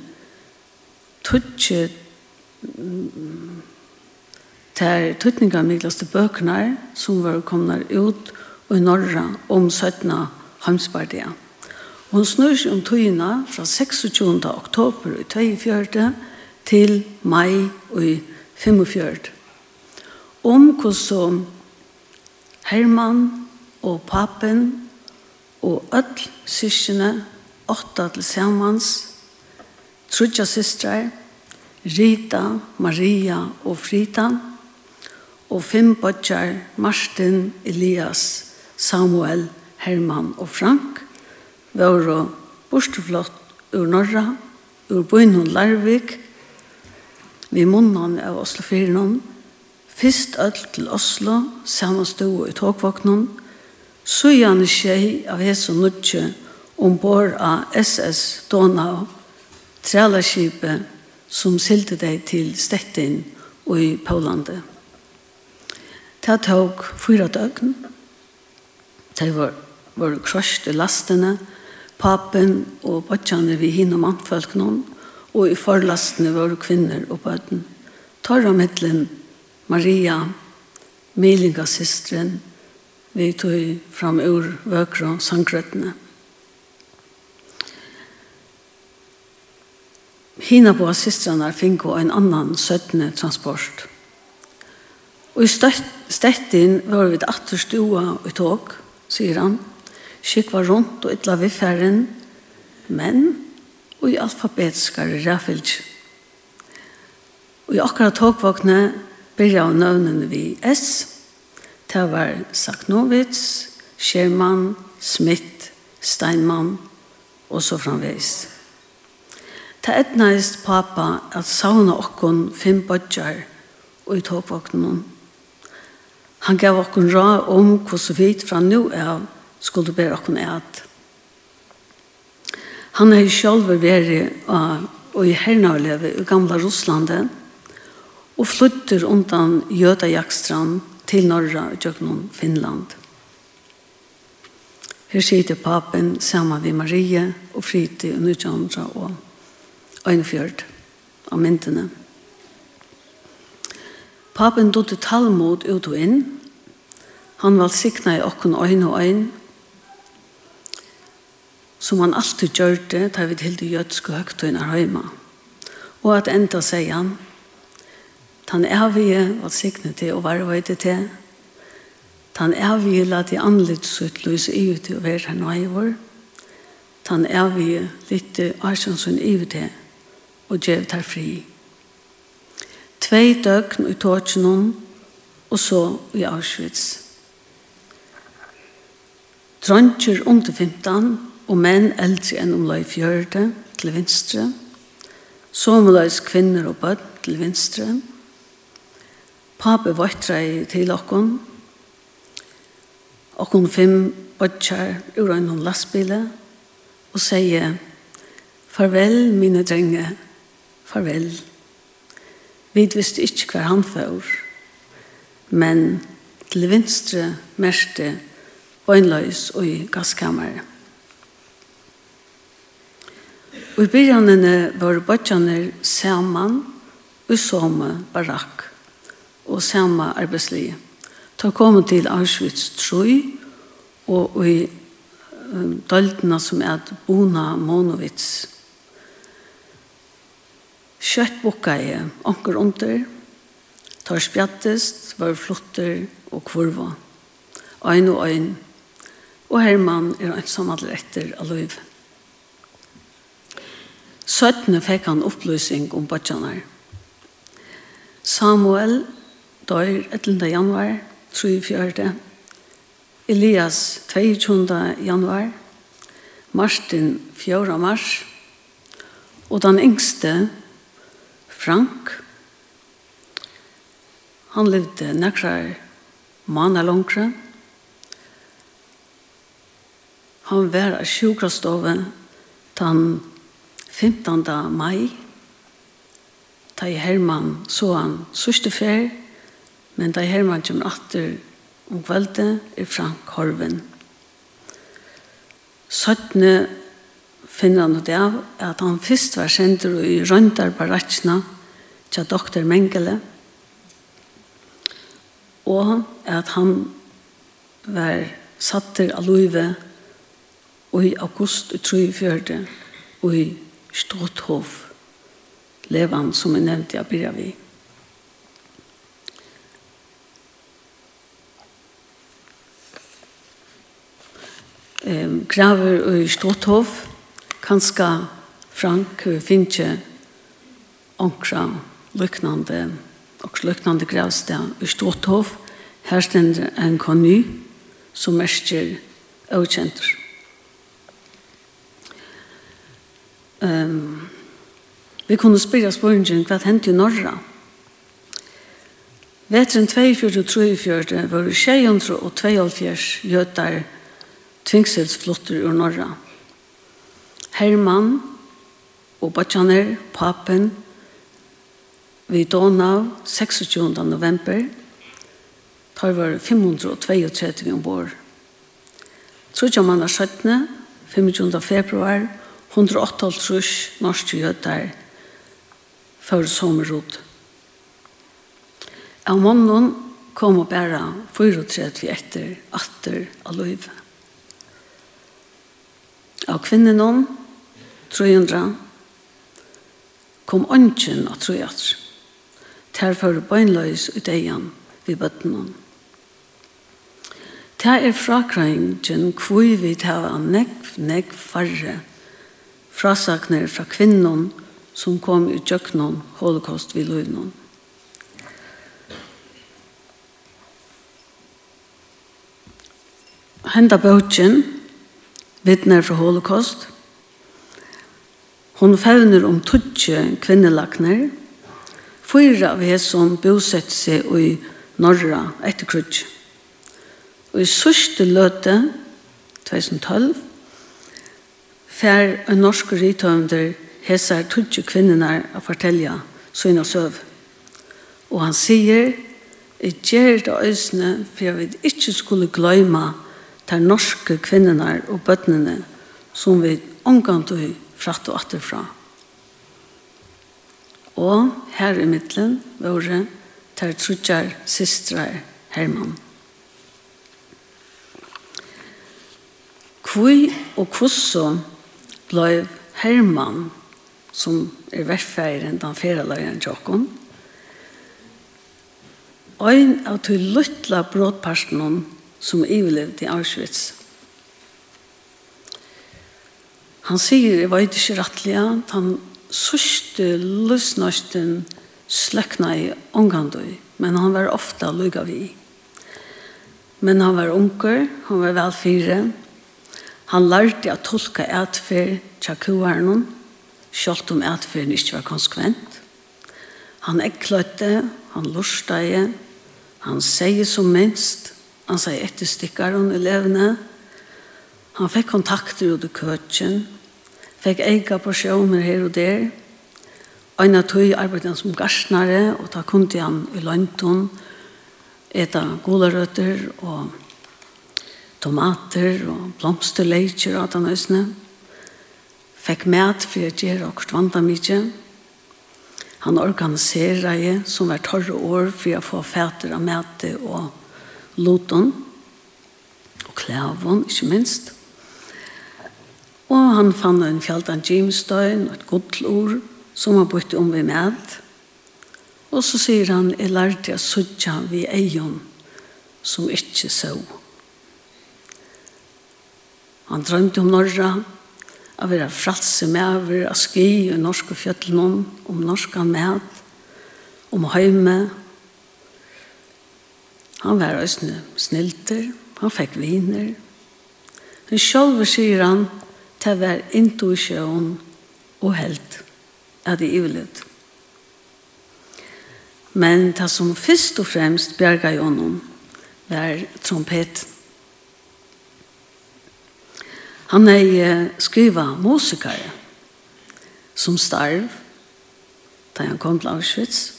tutsi ter tutninga midlaste bøknar som var komna ut i norra om 17. hamsbardia. Hon snur seg om tøyina fra 26. oktober i 24. til mai i 45. Om hvordan Herman og papen og öll syskene, åtta til samans, trudja systrar, Rita, Maria og Frita, og fem bodjar, Martin, Elias, Samuel, Herman og Frank, våre borteflott ur Norra, ur Bøynhund Larvik, vi munnan av Oslo Fyrinon, Fyrst öll til Oslo, saman stå i togvoknon, så gjerne tjei av Jesu nudje ombord av SS Donau trælarskipet som silte deg til Stettin og i Pålandet. Det tok fyra døgn. Det var, var krasht i lastene, papen og bøtjane vi hinne noen, og i forlastene var kvinner og bøten. Torra mittlen Maria, Melinga systren, vi tog fram ur vøkra sangrøttene. Hina på systrarna finko en annan sötne transport. Og i stettin var vi atter stua i tog, sier han. Skikk var rundt og ytla vi færren, men og i alfabetskare ræfylg. Og i akkurat togvåkne byrja av nøvnen vi S. Det var Saknovits, Schermann, Smith, Steinmann og så framveis. Det etnaist pappa at sauna okkon fem bodjar og i tåpvåknen. Han gav okkon ra om hvordan vi fra nu av skulle bære okkon et. Han er sjálf vært og i hernavleve i gamla Russlande og flytter undan Jøda Jakstrand til Norra og Jøgnon, Finland. Her sitter papen sammen med Marie og Friti og 1900 og Øynefjord av myndene. Papen dotte talmod ut og inn. Han var sikna i okken øyne og øyne, som han alltid gjør det, da vi til det jødske høgtøyene høyma. Og at enda sier han, Tan vi var sikne til og var vøyde til. Tan vi la til anlitt sutt lys i ut og være her nøyvor. Tan vi litt arsjonsson i ut til og gjev tar fri. Tvei døgn i Tåkjennom, og så i Auschwitz. Trondkjer under 15, og menn eldre enn om løy fjørde til vinstre, somløys kvinner og bøtt til vinstre, pape vøttrei til okkon, okkon fem bøtjar ur en lastbile, og sier, farvel mine drenge, farvel. Vi visste ikke hver han før, men til vinstre merte bøgnløys og i gasskammeret. Og i byrjanene var bøtjane saman og samme barakk og samme arbeidslige. Ta komme til Auschwitz 3 og i døltene som er Bona Monowitz Kjøtt bukka jeg, anker under, tar spjattest, var flotter og kurva. Ein og ein, og Herman er ensam alle etter av løyv. Søttene fikk han opplysning om bøtjanar. Samuel dør 11. januar 34. Elias 22. januar. Martin 4. mars. Og den yngste Frank. Han levde nekrar måneder langere. Han var av sjukrastoven den 15. mai. Da Herman så han sørste fer, men da Herman kommer atter om kveldet er Frank Horven. 17 finner han det av at han først var sender i Røndarbaratsjene til doktor Mengele, og at han var satter av Løyve i august 34 og i Stråthov levan som jeg nevnte jeg blir vi. Ehm graver i Stråthov kanskje Frank finner finche onkra lyknande og lyknande gravsted i Storthof. Her stender en kony som märker ökänter. Um, vi kunne spyrja spørningen hva hendte i Norra. Vetren 24-23 var 672 gjøtar tvingselsflotter ur Norra. Norra Herman og Bachaner, papen, vi Donau 26. november, tar var 532 ombord. Trudja mann er 17. 25. februar, 188 norske jødar, for sommerrot. Av mannen kom og bæra 34 etter, atter av løyve. Av kvinnen 300 kom ånden av trojats. at bøgnløys ut egen vid bøttenen. Ter er frakrængen kvui vi ter av nekv, nekv farre frasakner fra kvinnen som kom i tjøknon holocaust vid løyvnon. Henda bøtjen, vittner fra holocaust, Hon fevner om tutsje kvinnelagner. Fyra av hesson bosett seg i norra etter krutje. Og i sørste løte, 2012, fær en norsk rithøvnder hesar tutsje kvinnenar å fortelja sina søv. Og han sier, «Jeg gjør det øsne, for jeg vil ikke skulle gløyma de norske kvinnenar og bøttene som vi omgang til fratt og atterfra. Og her i middelen våre ter trutjar systra Herman. Kvui og kusso blei Herman som er verfeiren den feraløyen tjokken. Ein av to luttla brådparten som ivelevde i Auschwitz Han sier, jeg vet ikke rettelig, at han sørste løsnøsten sløkna i omgandøy, men han var ofte lykka vi. Men han var unger, han var vel fire. Han lærte å tolka etfer tja kuhernen, selv om etferen ikke var konsekvent. Han ekkløtte, han lorsteie, han sier som minst, han sier etterstikkaren i han Han fikk kontakter ut i køtjen, fikk ega porsjoner her og der. Ein av tog arbeidde han som garsnare, og da kom han i London, eta gulerøtter og tomater og blomsterleitjer og den øsne. Fikk med for å gjøre og kvanta mye. Han organiseret som var torre år for å få fæter av mæte og loton og klævon, ikke minst. Og og han fann en fjaldan Jamestown og et godlur som han bytte om vi med. Og så sier han, jeg lærte jeg suttja vi eion som ikke så. Han drømte om Norra, av vera fratse over av ski i norske fjøtlenon, om norska med, om høyme. Han var også snilter, han fekk viner. Men sjálfur sier han, det var intuisjon og held at det ivelut. Men det som først og fremst bjerga i honom var trompeten. Han er skriva musikere som starv da han kom til Auschwitz.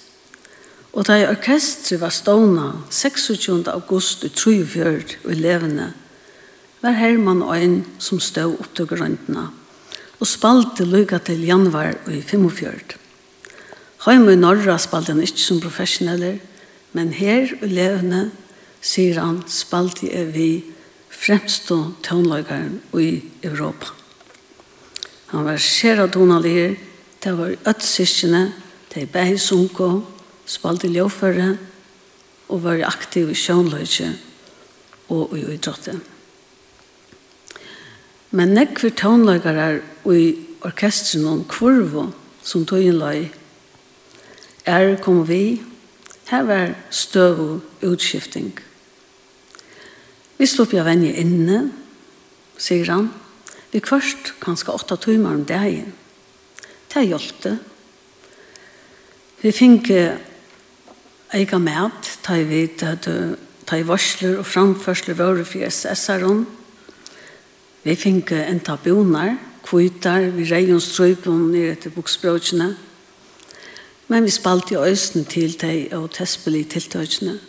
Og da orkestret var stående 26. august i 1943 og elevene var Herman ein som stod opp til grøntene og spalte lykka til januar i 45. Heim i Norra spalte han ikke som professioneller, men her i levende, sier han, spalte jeg vi fremstå tøvnløygaren i Europa. Han var skjera donalir, det var ødsiskene, det er bæg sunko, spalte ljåføre, og var aktiv i sjønløyge og i idrotten. Men nekver tónleikarar i orkestren om kurvo som tøyen løy er kom vi her var støv utskifting. Vi slopp jeg venje inne, sier han, vi kvørst kanskje åtta timer om dagen. Det hjelpte. Vi fikk ega mat, ta i vidt, ta i varsler og framførsler våre for SS-er Vi fikk en tabunar, kvitar, vi reion strøypon nere etter bokspråkene. Men vi spalte i øysten til de og tespelig tiltøkene.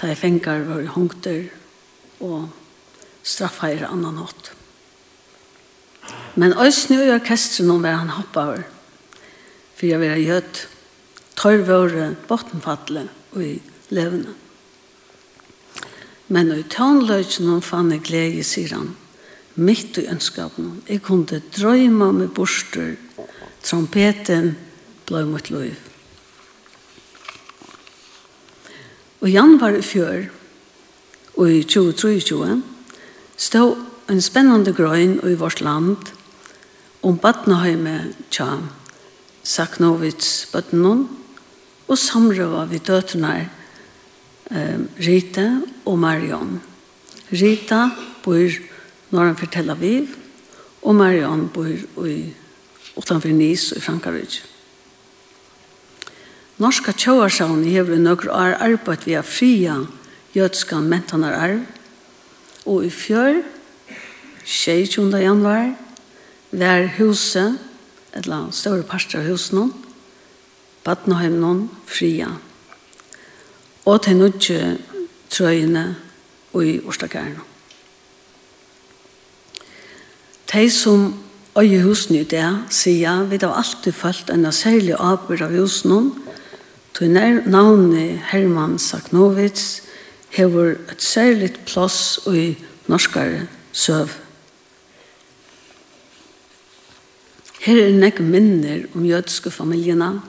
De fengar var hongter og straffeir annan hatt. Men øysten i orkestren var han hoppaver, for jeg var gjødt. Tør våre bottenfattele og i levende. Men i tånløkene fann jeg glede, sier han mitt i ønskapen. Jeg kunne drøyma med borster, trompeten ble mot liv. Og Jan var i fjør, og i 2023, stod en spennende grøn i vårt land om badneheimet tja Saknovits bøttenon og samrøva vi døtene eh, Rita og Marion. Rita bor når han for Tel Aviv, og Marion bor i utenfor Nis i Frankarud. Norska tjåarsavn hever i nøkker år arbeid via fria jødska mentanar arv, og i fjør, 22. januar, var huset, et eller større parter av huset nå Badnheim nå fria. Og til nødje trøyene og i Årstakæren. De som øye husene i det, sier vi har alltid følt en særlig avbyrd av husene, til navnet Herman Saknovits hever et særligt plass i norskare søv. Her er nek minner om jødiske familjene,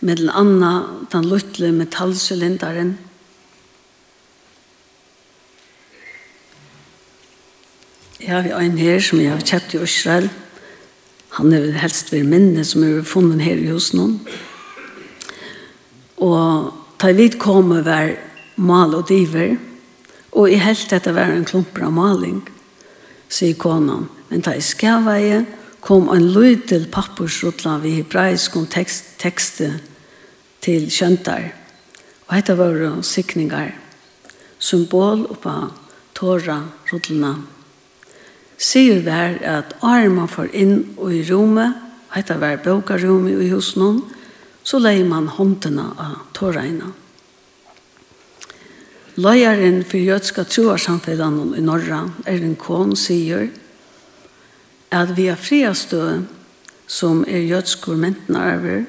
med den andre den luttlige metallsylinderen, Jeg har en her som jeg har kjøpt i Israel. Han er helst ved minne som er funnet her i hos noen. Og ta vidt komme var mal og diver. Og i helt dette var en klumper av maling, sier konan. Men ta i skaveie kom en lydel pappursrutla ved hebraisk om tekst, tekstet til kjøntar. Og dette var sikninger. Symbol oppa tåra rutlene sier vær at arma får inn i rommet, og heita vær bokarume i hos noen, så leier man håndtena av tåreina. Løyeren for jødska troarsamfellene i Norra, Erin Kohn, sier at vi er friastø som er jødskur mentenarver,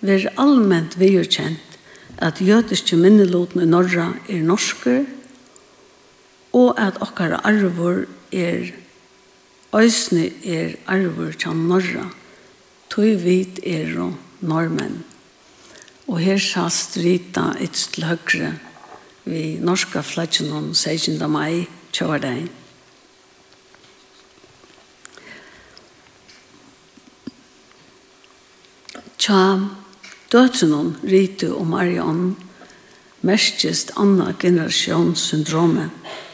vil allment viderkjent at jødiske minneloten i Norra er norsker, og at okkara arvor er Øysene er arver til norra, tog vit er og normen. Og her sast rita ytst til høyre vi norska flatjen om 16. mai kjørdegn. Tja, døtrenon ritu og Marion merkjest anna generasjonssyndromet. syndromet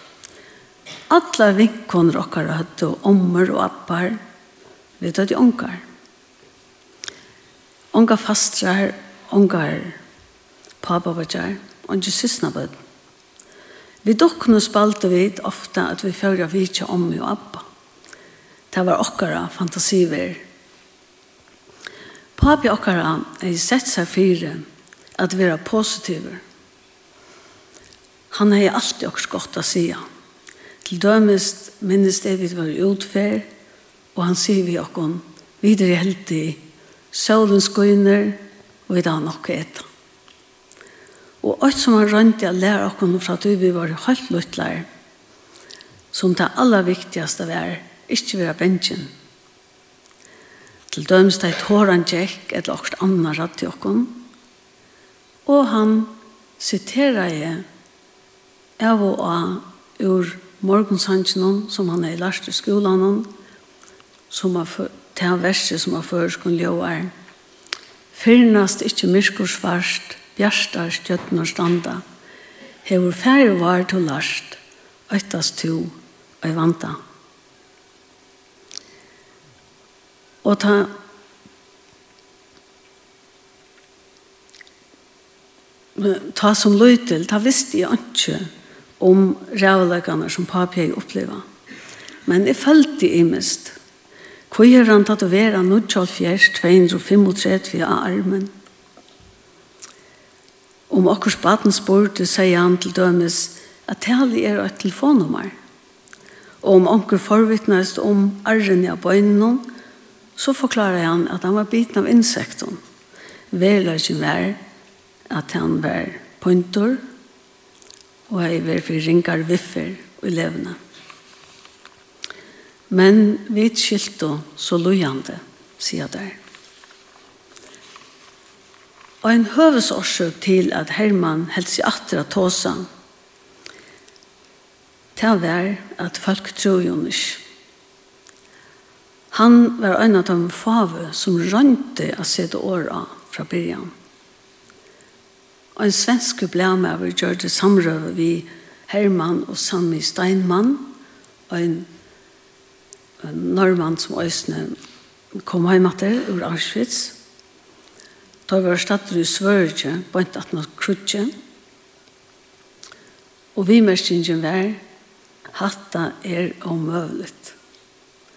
Alla vinkoner okkara hadde ommer og appar, vi hadde ongar. Ongar fastrar, ongar papabajar, ongar sysnabød. Vi dokkene spalte vi ofta at vi følger vitja om og appa. Det var okkara fantasiver. Papi okkara er sett seg fire at vera positiver. Han er alltid okkar godt å sige. Til dømes minnes det vi var utfer, og han sier vi okkon, videre helt i solen skøyner, og vi da nok etter. Og alt som han rønte jeg lærer okkon fra at vi var helt luttler, som det aller viktigste var, ikke være bensjen. Til dømes det tår han tjekk, et lagt annet rett til okkon, og han siterer jeg av og av ur morgonsangen som han er lært i skolan som har til han verset som har føreskånd ljøver. Fyrnast ikkje myrkur bjerstar stjøtten og standa. Hevur færre var til last, øytast to, og vanta. Og ta ta som løytel, ta visste jeg ikke om rævleggene som papi har opplevd. Men jeg følte i mest. Hvor er han tatt å være 235 av armen? Om akkur spaten spurte, sier han til dømes at tali er et telefonnummer. Og om akkur forvittnest om arren i bøynen, så forklarer han at han var biten av insekten. Velar sin vær at han var pointer, og jeg var for ringar viffer i levende. Men vi skilte så lojande, sier der. Og en høvesårsøk til at Herman heldt seg atra tåsa, til var at folk tror jo ikke. Han var en av de fave som rønte å sette året fra begynnelsen. Og en svensk blæmaver gjør det samrøve vi Herman og Sammy Steinmann, og en, en norrmann som øsne kom hjem etter ur Auschwitz. Da var stedet i Svørge, en at noe krutje. Og vi mestingen var, hatta er omøvlet.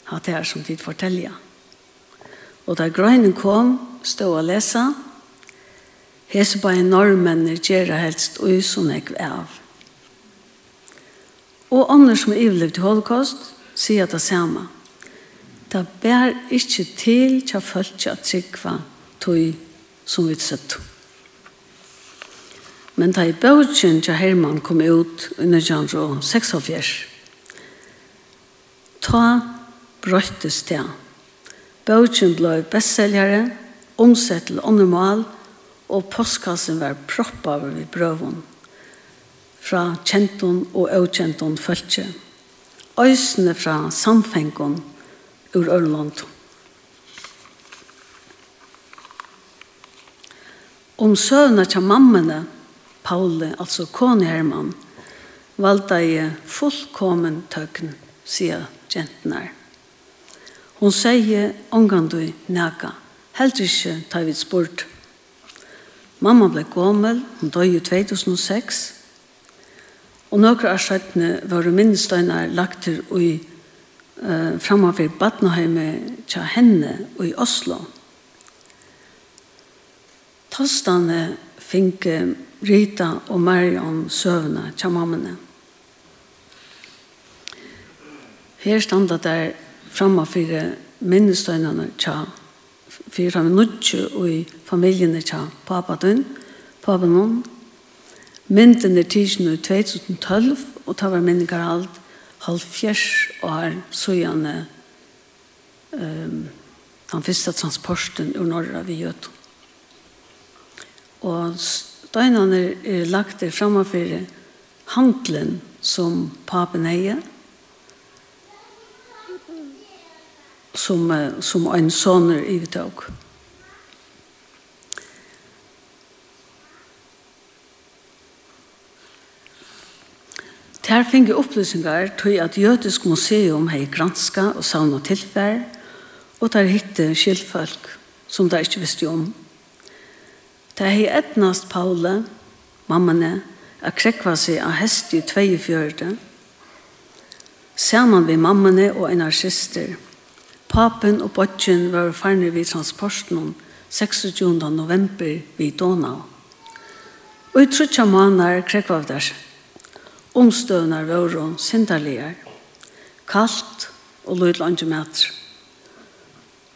Hatta er som tid fortelja. Og da grønnen kom, stod og lesa, Hese på bare normennir gjerra helst og som ekv av. Og andre som er ivlig til holocaust, sier det samme. Det bær ikkje til tja følge at trikva tøy som vi sett. Men da i bøtjen tja Herman kom ut under genre 46, ta brøttes det. Bøtjen blei bestseljare, omsett til åndemål, og og postkassen var proppa over i brøven fra kjenton og avkjenton føltje. Øysene fra samfengon ur Ørland. Om søvnene til mammene, Paule, altså Kone Herman, valgte jeg fullkommen tøkken, sier jentene. Hon sier ångandøy næga, heldur ikke tar vi spurt Mamma ble gommel, hun døg i 2006, og noen av skjøttene var minnestøyene lagt til i uh, framover Badnaheimet til henne i Oslo. Tostene fikk Rita og Marion søvne til mammene. Her standa der framover minnestøyene til fyrir han nudju i familjene tja pappa dun, pappa nun. Mynden er tisjen i 2012, og ta var minningar alt halvfjers år søgjane um, han fyrsta transporten ur norra vi gjøt. Og støynene er, er lagt der framafyrir handlen som papen eier, som, som en soner i tog. Ter finge opplysningar tog at Jødisk museum hei granska og sauna tilfær, og der hitte skildfolk som der ikke visste om. Der hei etnast Paule, mammane, a krekva seg av hest i 24, saman vi mammane og en arsister, og Papen og Botjen var farne vid transporten 26. november vid Donau. Og i trutja manar krekvavdars. Omstøvnar våron sindarligar. Kalt og lydlange meter.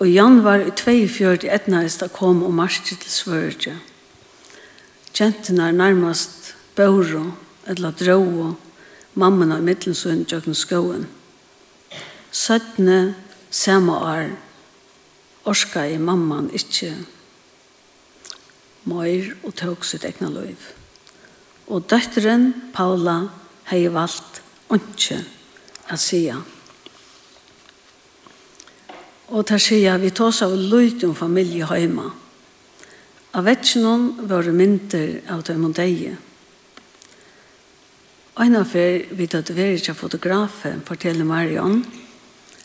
Og Jan var i 42 etnaist a kom og marsje til svørje. er nærmast børo, eller drøvo, mammen av mittlensunn jøkken skoen. Søttene samme år orska i mamman ikkje møyr og tåg sitt egna løyv. Og døtteren, Paula, hei valgt ikke å sige. Og der sier vi tås av løyt om familie heima. Av vetsjonen var det mynter av dem og deg. Og en av vi tatt veri til fotografen, forteller Marion,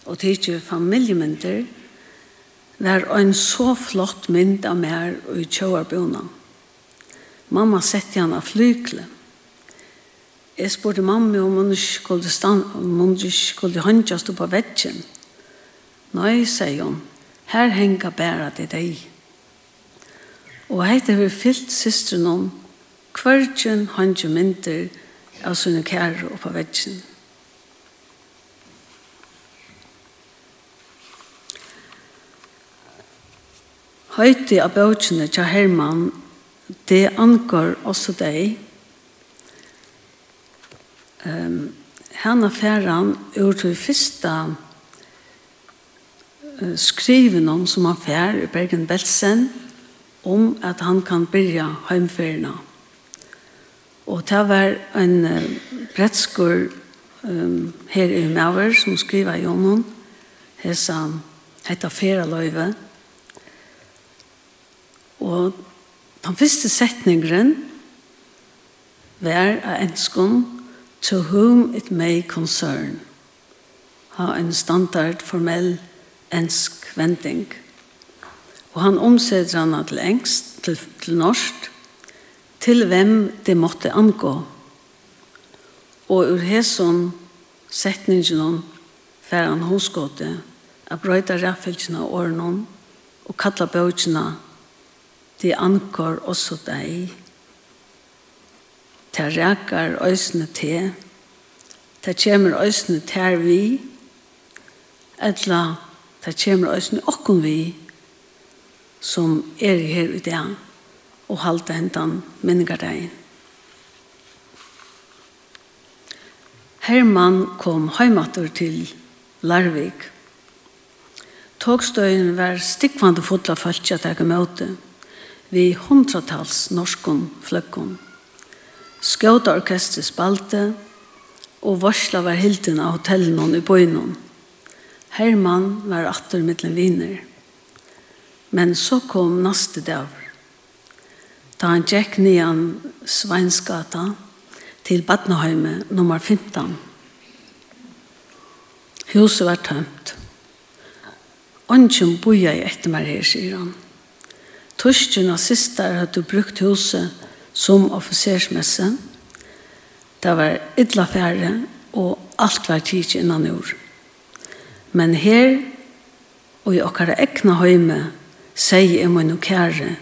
og tidsi familjemynder var en så flott mynd av mer og i tjåarbjona. Mamma sette han av flykle. Jeg spurte mamma om hun skulle, stand, om hun skulle håndja stå på vetsjen. Nei, sier hun, her henger bæra til deg. Og heit har vi fyllt systeren om kvartjen håndja mynter av sunne kære og på vetjen. Høyti av bøtjene til Herman, det angår også deg. Um, henne færan ur til første uh, skriven om som han fær i Bergen-Belsen om at han kan byrja heimferna. Og det var en uh, brettskur um, her i Mauer som skriva i honom hon hessa hetta løyve Og den første setningen var av enskån «To whom it may concern» ha en standard formell ensk vending. Og han omsetter han til engst, til, til norsk, til hvem det måtte angå. Og ur hæsson setningen om fer han hoskåte, at brøyta ræffelsene og årene og kalla bøkene det angår også deg. Det rækar øsne til, det kommer øsne til vi, etla det kommer øsne okken vi, som er her i dag, og halte hentan minninger deg. Herman kom heimator til Larvik. Togstøyen var stikkvande fotla falskja at møte vi hundratals norskon fløkkon. Skjøta orkestret spalte, og varsla var hilden av hotellen i bøynon. Herman var atter mittlen viner. Men så kom naste dag. Da han gikk nian Sveinsgata til Badnaheime nummer 15. Huset var tømt. Ongen boja i etter meg her, sier han. Torsken og sistar hadde brukt huset som offisersmesse. Det var ytla færre, og alt var tids innan jord. Men her, og i okkara ekna høyme, sier jeg min og kære,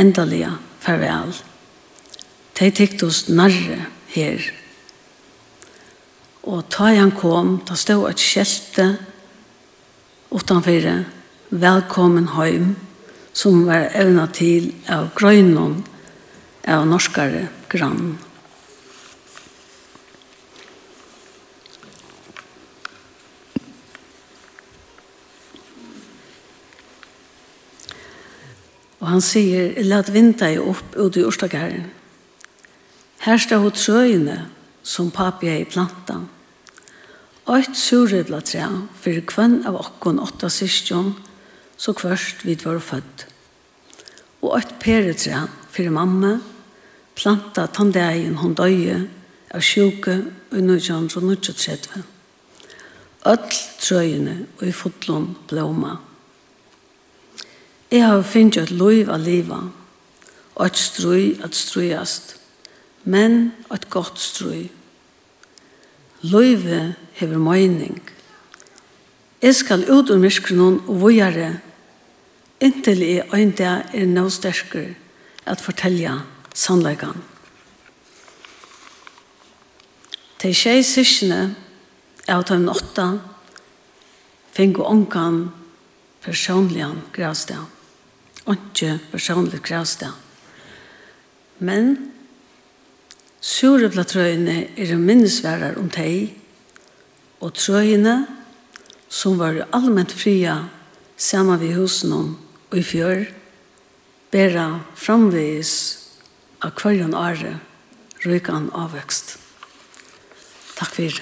endelig farvel. De tykt oss narre her. Og ta han kom, da stod et skjelte utanfor, velkommen høyme, som var evna til av grøynon av norskare grann. Og han sier, «Lat vinta i opp ut i Ørstakæren. Her står hun trøyene som papi er i planta. Øyt surrebla træ, for kvann av okkon åtta sysjon, så kvørst vi var født. Og et peretre for mamma planta tandeien hun døye av sjuke i 1933. Øll trøyene og i fotlån blåma. Jeg har finnet et liv av livet, og et strøy at strøyast, men et godt strøy. Løyve hever mening. Jeg skal ut ur myskronen og vågjere inntil jeg øynte er nå sterkere at fortelle sannleggene. De tjej syskene av de åtta finner ångan personlig gravsted. Ikke personlig gravsted. Men Sureplatrøyene er minnesværer om de og trøyene som var allmänt fria sammen ved husen om og i fjør bæra framvegis av kvarjon are røykan avvekst. Takk fyrir.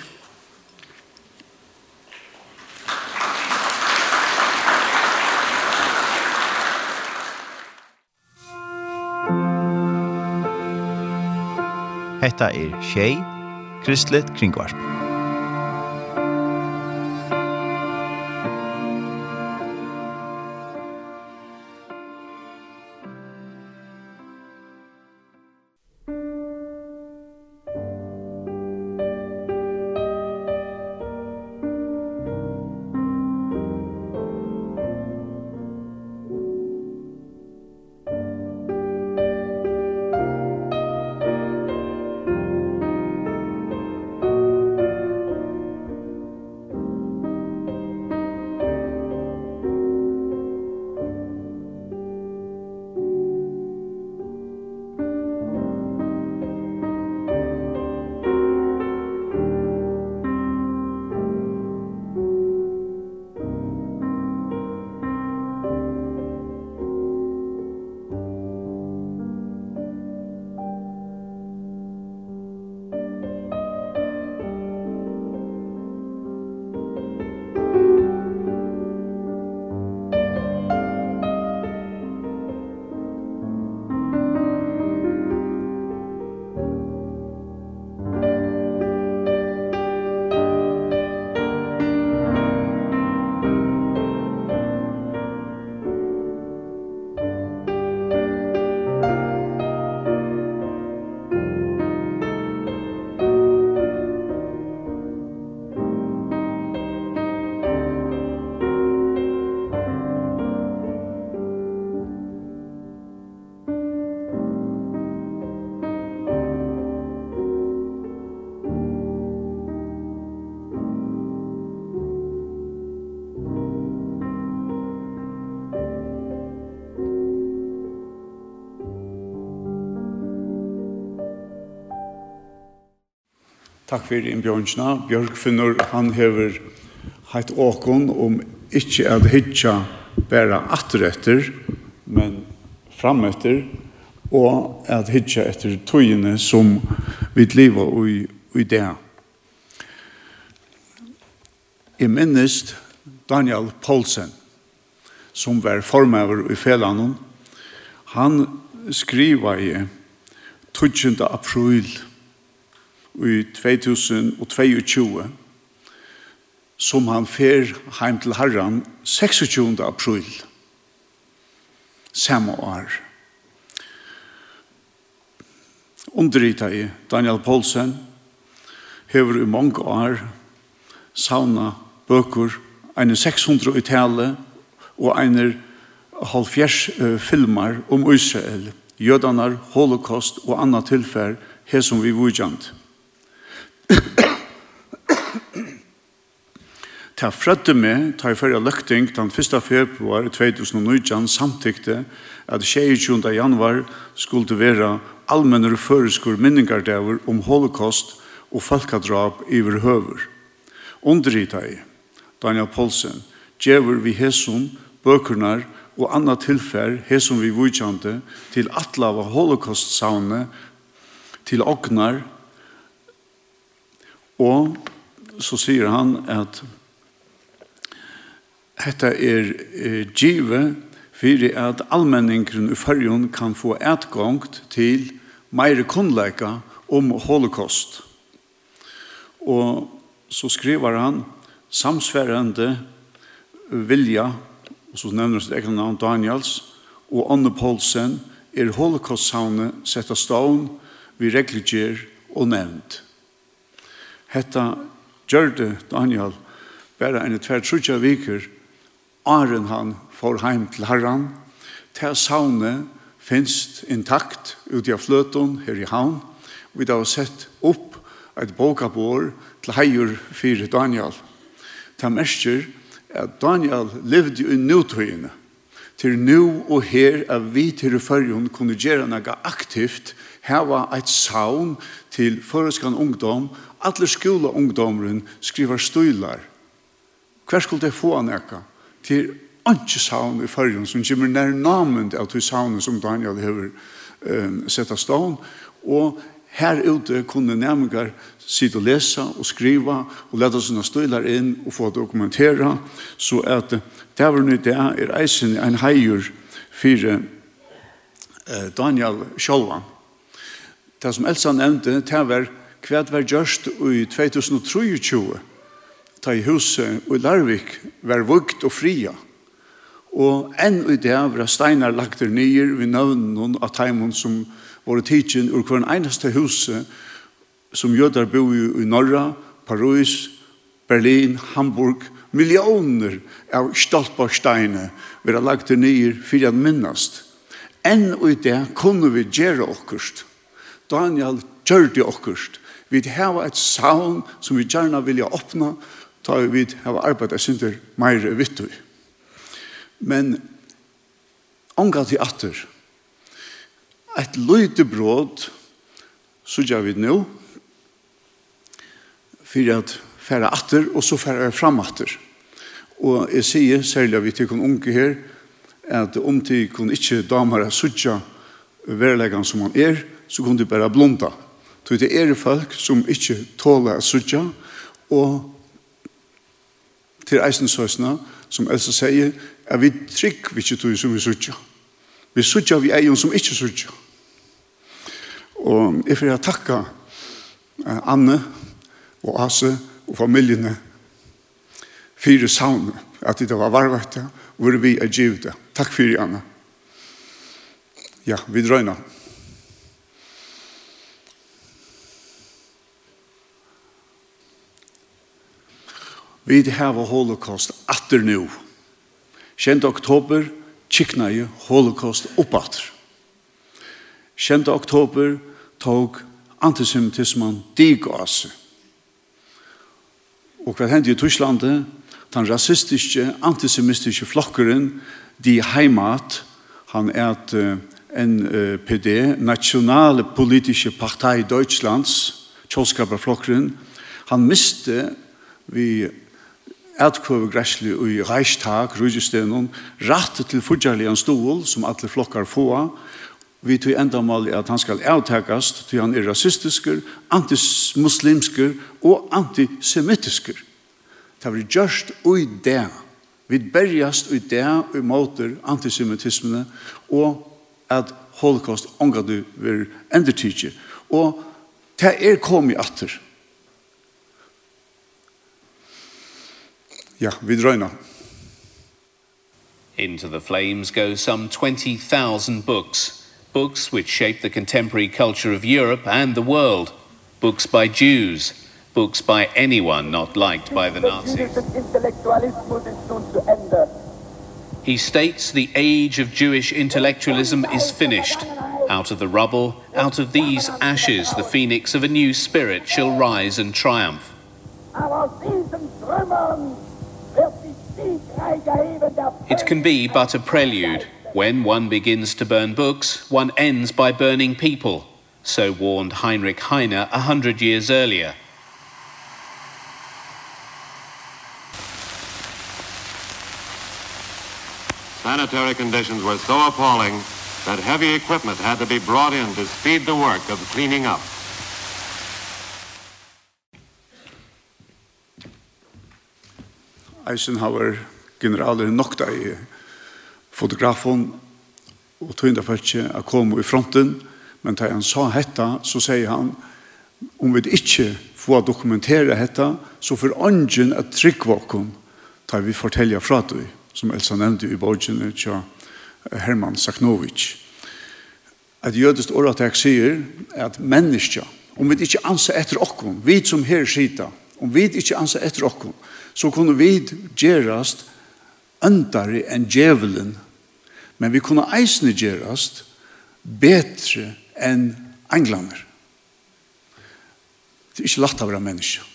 Hetta er Shay, Kristlet Kringvarp. Takk for innbjørnsene. Bjørkfinner, han hever heit åkon om ikke at hitja bæra atretter, men frametter, og at hitja etter tøyene som vi lever i, i det. Jeg minnes Daniel Poulsen, som var formøver i Felanon. Han skriva i 12. april i 2022 som han fer heim til Herren 26. april samme år. Underrita i Daniel Poulsen hever i mange år sauna bøkur ein 600 utale og ein halvfjers uh, filmar om Israel, jødanar, holocaust og anna tilfær her som vi vujant. Ta frøtte meg, ta i førre løkting, den 1. februar 2019 samtykte at 22. januar skulle være allmennere føreskur minningardever om holocaust og folkadrap i høver. Underrita i, Daniel Poulsen, djever vi hesum, bøkurnar og anna tilfær hesum vi vujkjante til atlava holocaust-savne til ognar Og så sier han at dette er eh, give for at allmenningen i fyrjon kan få etgångt til meire kunnleika om holocaust. Og så skriver han samsværende vilja, og så nevner sitt egen navn Daniels, og Anne Poulsen er holocaust-savnet sett av stån vi regler og nevnt. Hetta gjørte Daniel bare en tvær trutja viker, Aren han får heim til herran, til saune finst intakt ut i fløton her i havn, vi da har sett opp et bokabor til heier fyrir Daniel. Ta mersker at Daniel levde i nutøyene, til nu og her er vi til førjon kunne gjøre noe aktivt, heva et saun til foreskan ungdom Alle skolaungdomren skriver støylar. Hver skulle det få han eka? Til ikke saun i fyrrjon som kommer nær namen av til saunen som Daniel har um, sett av stån. Og her ute kunne nærmengar sitte og lesa og skriva og lette sine støyler inn og få dokumentera så at det var nu det er eisen en heier for eh, Daniel Sjolvan. Det som Elsa nevnte, det var hva var gjørst i 2023, da i huset i Larvik var vugt og fria. Og enn i det var steinar lagt der nye ved navnen av teimen som var tidsen ur hver eneste huset som jøder bo i, i Norra, Paris, Berlin, Hamburg, millioner av stolparsteine vi har lagt nyer for å minnast. Enn i det kunne vi gjøre okkurst. Daniel gjør det okkurst. Vi har et savn som vi gjerne vil åpne, ta vi har arbeidet synder mer vittu. Men omgang til atter, et løyte bråd, så gjør vi nå, for at færa atter, og så færa jeg fram atter. Og jeg sier, særlig vi til kun unge her, at om til kun ikke damer er suttja verleggene som han er, så kunne de bare blunda. Så det er folk som ikke tåler å sudja, og til eisensøsene, som Elsa sier, er vi trygg vi ikke tog som vi sudja. Vi sudja vi eier som ikke sudja. Og jeg får takka Anne og Ase og familiene fire savnet, at det var varvete, og vi er givet. Takk for Anne. Ja, vi drøyner. Vi har holocaust atter nu. 20. oktober kikna i holocaust oppatter. 20. oktober tog antisemitismen digase. Og hva hendte i Tysklandet? Den rasistiske, antisemitiske flokkeren, de heimat, han er et NPD, Nationale Politische Partei Deutschlands, tjålskaperflokkeren, han miste vi utkøve græsli i reistak, rujestenen, rett til fudjarlig en stol som alle flokkar få, vi tog endamal at han skal avtekast, til han er rasistisker, antimuslimsker og antisemittisker. Det var gjørst ui det. Vi berjast ui det ui måter antisemitismene og at holocaust ånga du vil endertidje. Og det er kommet atter. Ja, vi drøyna. Into the flames go some 20,000 books. Books which shape the contemporary culture of Europe and the world. Books by Jews. Books by anyone not liked by the Nazis. He states the age of Jewish intellectualism is finished. Out of the rubble, out of these ashes, the phoenix of a new spirit shall rise and triumph. Aber aus It can be but a prelude. When one begins to burn books, one ends by burning people, so warned Heinrich Heine a hundred years earlier. Sanitary conditions were so appalling that heavy equipment had to be brought in to speed the work of cleaning up. Eisenhower har generaler nokta i fotografen og tøynda fæltje å komme i fronten, men da han sa hetta, så sier han, om vi ikke får dokumentere hetta, så får ånden at tryggvakum, da vi fortelja fra det, som Elsa nevnte i borgene til Herman Saknovic. At jødest oratek sier at mennesker om vi ikke anser etter okkom, vi som her sida, om vi ikke anser etter okkom, så kunne vi gjerast øndare enn djevelen, men vi kunne eisne gjerast betre enn englander. Det er ikke lagt av å være menneske.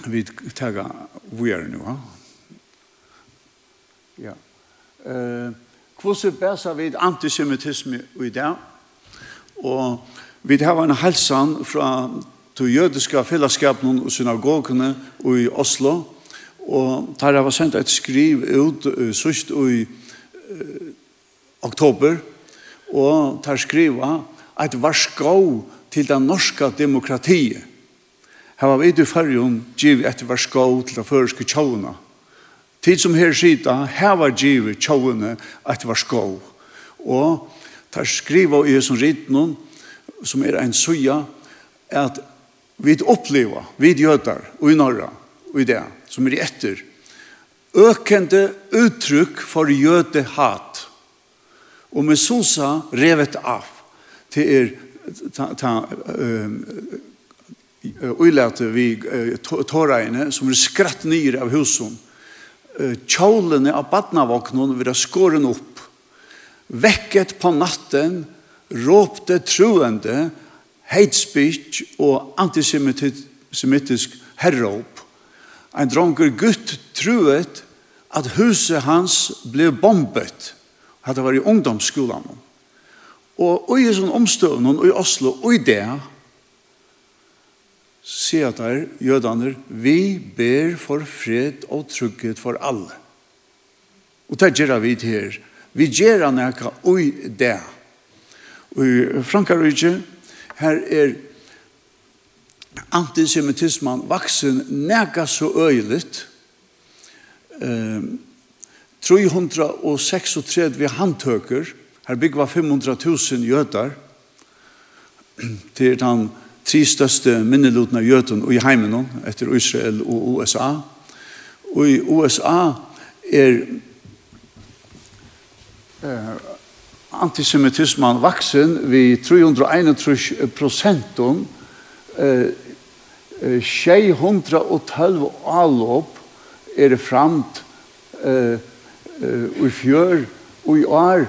Vi tar vi er nu, ha? Ja. Eh, hvordan bæsa vi antisemitisme i dag? Og vi har en halsan fra til jødiska fellesskapen og synagogene i Oslo, og der var sendt et skriv ut sørst i uh, oktober, og der skriva et varskov til den norske demokratiet. Her var vi i fargen givet et varskov til den føreske tjåna. Tid som her sida, her var givet tjåene et varskov. Og der skriva i som ritt som er en suja, at vi oppleva, vi jødar, og i norra, og i det, som er etter, økende uttrykk for jøde hat. Og med sosa revet av til er ta, ta um, uilete vi tåreine som er skratt nyr av husen. Kjålene av badnavåknen vil ha skåren opp. Vekket på natten, råpte truende, hate speech og antisemitisk herrop. Ein dronker gutt truet at huset hans ble bombet. Hadde vært i ungdomsskolen. Og i sånn omstøvnen i Oslo, og i det, sier der jødene, vi ber for fred og trygghet for alle. Og det gjør vi her. Vi gjør og i det. Og i Frankrike, her er antisemitismen vaksen nega så øyeligt. Um, 336 handtøker, her byggva 500.000 jødar, til den tre største minneluten av jøden i heimen, etter Israel og USA. Og i USA er uh, antisemitismen vaksen vi 331 prosentum eh, 612 avlopp er framt eh, eh, i fjør og i år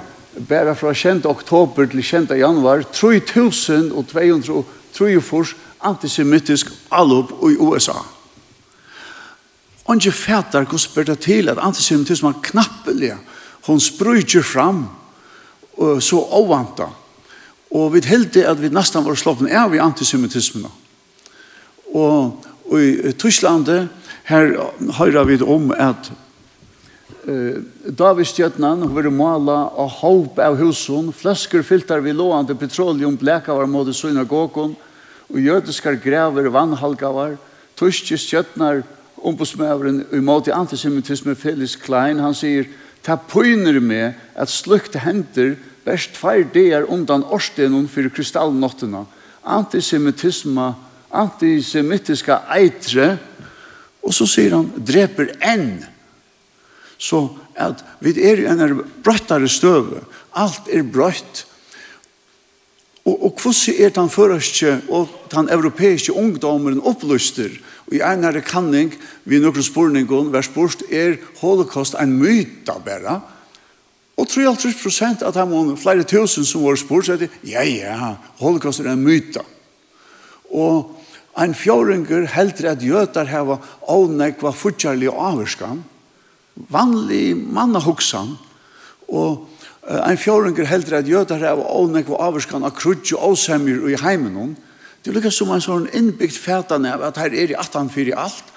bare fra 10. oktober til 10. januar 3.200 antisemitisk avlopp i USA. Og ikke fætter hvordan spør det til at antisemitismen knappelig hun sprøyter fram og så avvanta. Og vi heldte at vi nesten var slåpen av i antisemitismen. Og, og i Tysklandet her hører vi om at eh, Davidstjøtnan var mala av håp av husen, flasker filtar vi låande petroleum blekavar mot synagogkon, og jødiskar grever vannhalgavar, tyske stjøtnar ombudsmøveren i måte antisemitisme Felix Klein, han sier, ta poiner med at slukt henter best feir er undan årstenen för kristallnottene, antisemitisma, antisemitiska eitre, og så sier han, dreper enn. Så at vi er i en brøttare støve, alt er brøtt, Og, og hvordan er den førerste og den europeiske ungdommen opplyster? Og i en her kanning, vi nøkker spørningen, hver spørst, er holocaust en myta bare? Og 33 prosent av dem, flere tusen som var spurt, sier ja, ja, holocaust er en myta. Og en fjøringer heldre at jøter har avnekva fortjærlig og averskan, vanlig mannahuksan, og ein fjórungur heldur at jøtar heva avnekva averskan av krutj og avsemmer i heimen Det er lukka som en sånn innbyggt fætan av at her er i 18 fyrir alt,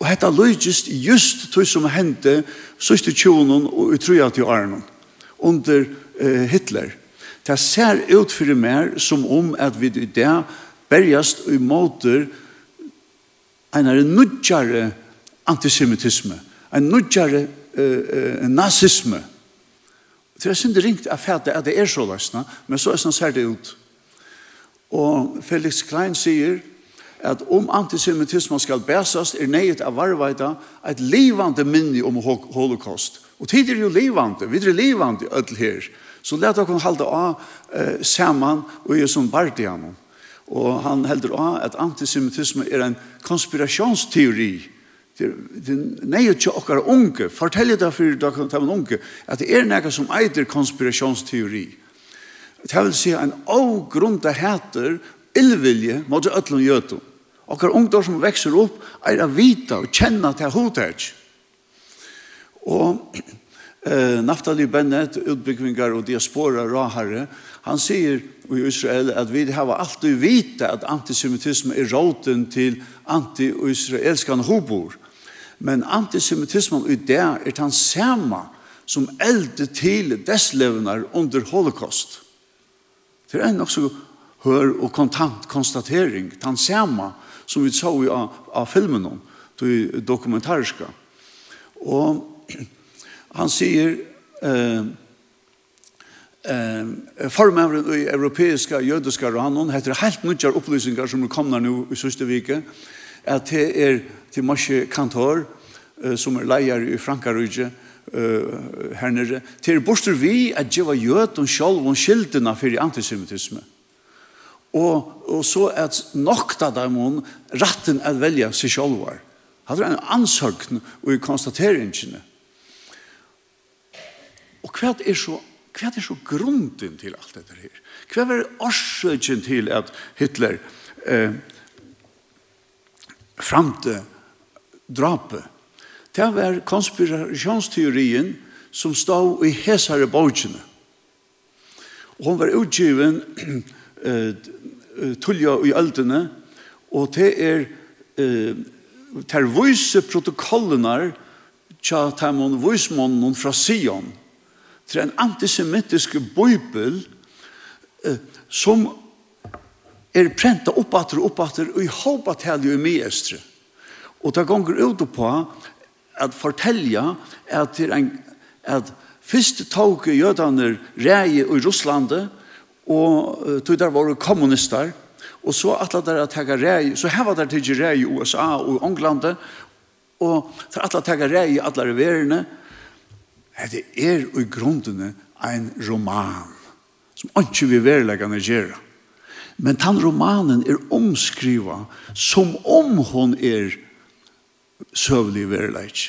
Og hetta lujist just tog som hendte sørst i tjonen og i til Arnon under uh, Hitler. Det ser ut fyrir mer som om at vi i det bergast i måter en er nudjare antisemitisme, en nudjare uh, nazisme. Det er synd ringt av fæta at det er så løsna, men så er det ser det ut. Og Felix Klein sier at om antisemitismen skal bæsast, er neget av varvaita et livande minni om holocaust. Og tid er jo livande, vi er livande ødel her. Så let dere halda av eh, saman og gjør som bardianen. Og han heldur av at antisemitisme er en konspirasjonsteori. Det er neget til okkar unge, fortell det for dere til unge, at det er nega som eitir konspirasjonsteori. Det vil si en avgrunda heter illvilje mot ötlun jötum. Okkar ungdom som vekser opp er å vita og kjenne til hodet. Og eh, Naftali Bennett, utbyggvingar og diaspora rahare, han sier i Israel at vi har alltid vita at antisemitisme er råten til anti-israelskan hobor. Men antisemitismen i det er den samme som elde til deslevnar under holocaust. Det er en også hør og kontant konstatering, den samme som som vi så i av, av filmen om, det dokumentariska. Og han sier eh, eh, formøveren i europeiska jødiska ranon heter helt mye opplysningar som er kommet nå i søste vike at det er til Moshe Kantor eh, som er leier i Frankarudje eh, her nere til er borster vi at djeva jød og sjolv og skyldina for antisemitisme og, og så at nokta dem hon ratten at velja seg sjálvar. Hadde en ansøkning og i konstateringene. Og hva er så Hva er så grunden til alt dette her? Hva er årsøkjen til at Hitler eh, framte drapet? Det var konspirasjonsteorien som stod i hesare bøkene. Og hun var utgiven eh, tullja i øldene, og det er eh, ter vise protokollene tja temon vismånen fra Sion, til en antisemittisk bøybel eh, som er prenta oppater og oppater og i håpa til jo i mestre. Og det gonger ut på at fortelja at, en, at først tog jødene rei i Russlande, og tog der var kommunister, og så atlet der at tega rei, så her var der tidsi rei i USA og Ånglande, og der atlet tega rei i alle i verene, det er i grunden en roman, som ikke vi verleggende gjør. Men den romanen er omskrivet som om hon er søvlig verleggj.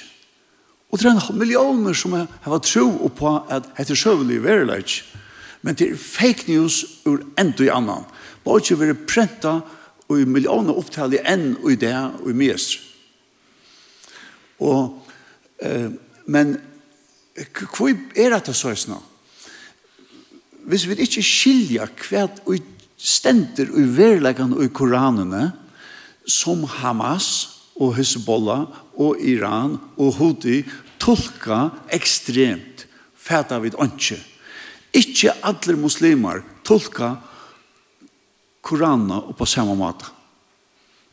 Og det er en millioner som har tro på at det er søvlig verleggj. Men det er fake news ur enda i annan. Bare ikke være prenta og i millioner opptale enn og i det og i mest. Og, eh, men hva er dette så sånn? Hvis vi ikke skiljer hva vi stenter i verleggene og i koranene som Hamas og Hezbollah og Iran og Houthi tolka ekstremt fæta vid åndsjø Ikke alle muslimer tolka Korana og på samme måte.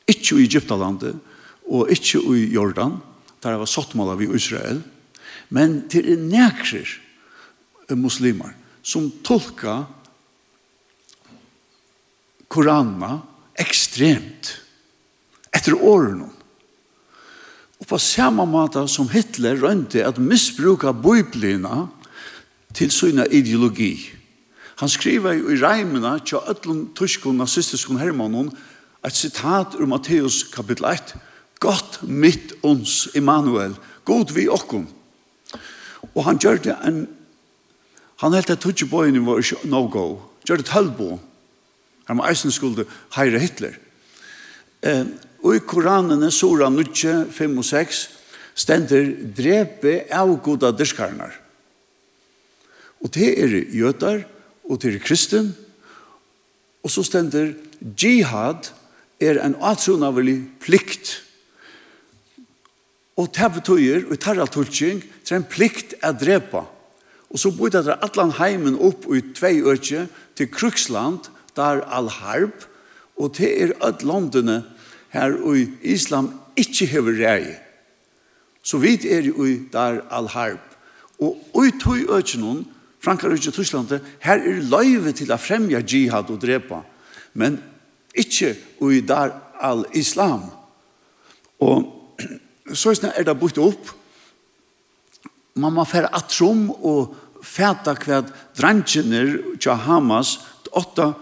Ikke i Egyptalandet, og ikke i Jordan, der var sottmåla vi Israel, men til er nekrer muslimer som tolka Korana ekstremt etter årene. Og på samme måte som Hitler rønte at misbruka biblina til sina ideologi. Han skriver i reimene til ødlun tyskon nazistiskon hermannen et sitat ur Matteus kapittel 1 Gott mitt ons Immanuel, god vi okkom. Og han gjør det en han helt at tutsi boin var ikke no-go. Gjør det tølbo. Han var eisen skulde heire Hitler. Eh, og i Koranen Sura 9, 5 og 6, stender drepe av goda dyrskarnar. Og det er jøtar, og det er kristen. Og så stender jihad er en atronavelig plikt. Og det betyr, og tar tarra tulking, det er en plikt å drepa. Og så bor det atlan heimen opp i tvei økje til Kruksland, der al-harb, og det er at landene her i Islam ikke hever rei. Så vidt er jo der al-harb. Og ut i økje noen, Frankrike og Tyskland, her er løyve til å fremja jihad og drepa, men ikke ui dar al-islam. Og så er det bytt opp, man må fære atrom og fæta kvad drangjener tja Hamas, 8,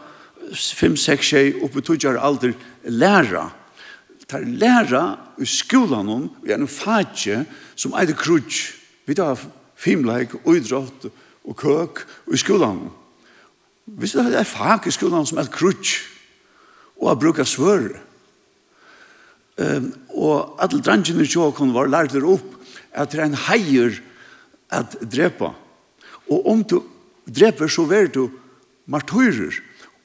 5, 6, 6, oppe tøyjar alder, læra. Tar læra i skolan om, vi er en fagje som eit krudj, vi tar fimleik, uidrott, og og køk i skolan. Hvis det er fag i skolan som er krutsk og har brukt svør. Um, og alle drangene i tjåkon var lært der opp at det er en heier at drepa. Og om du dreper så ver du martyrer.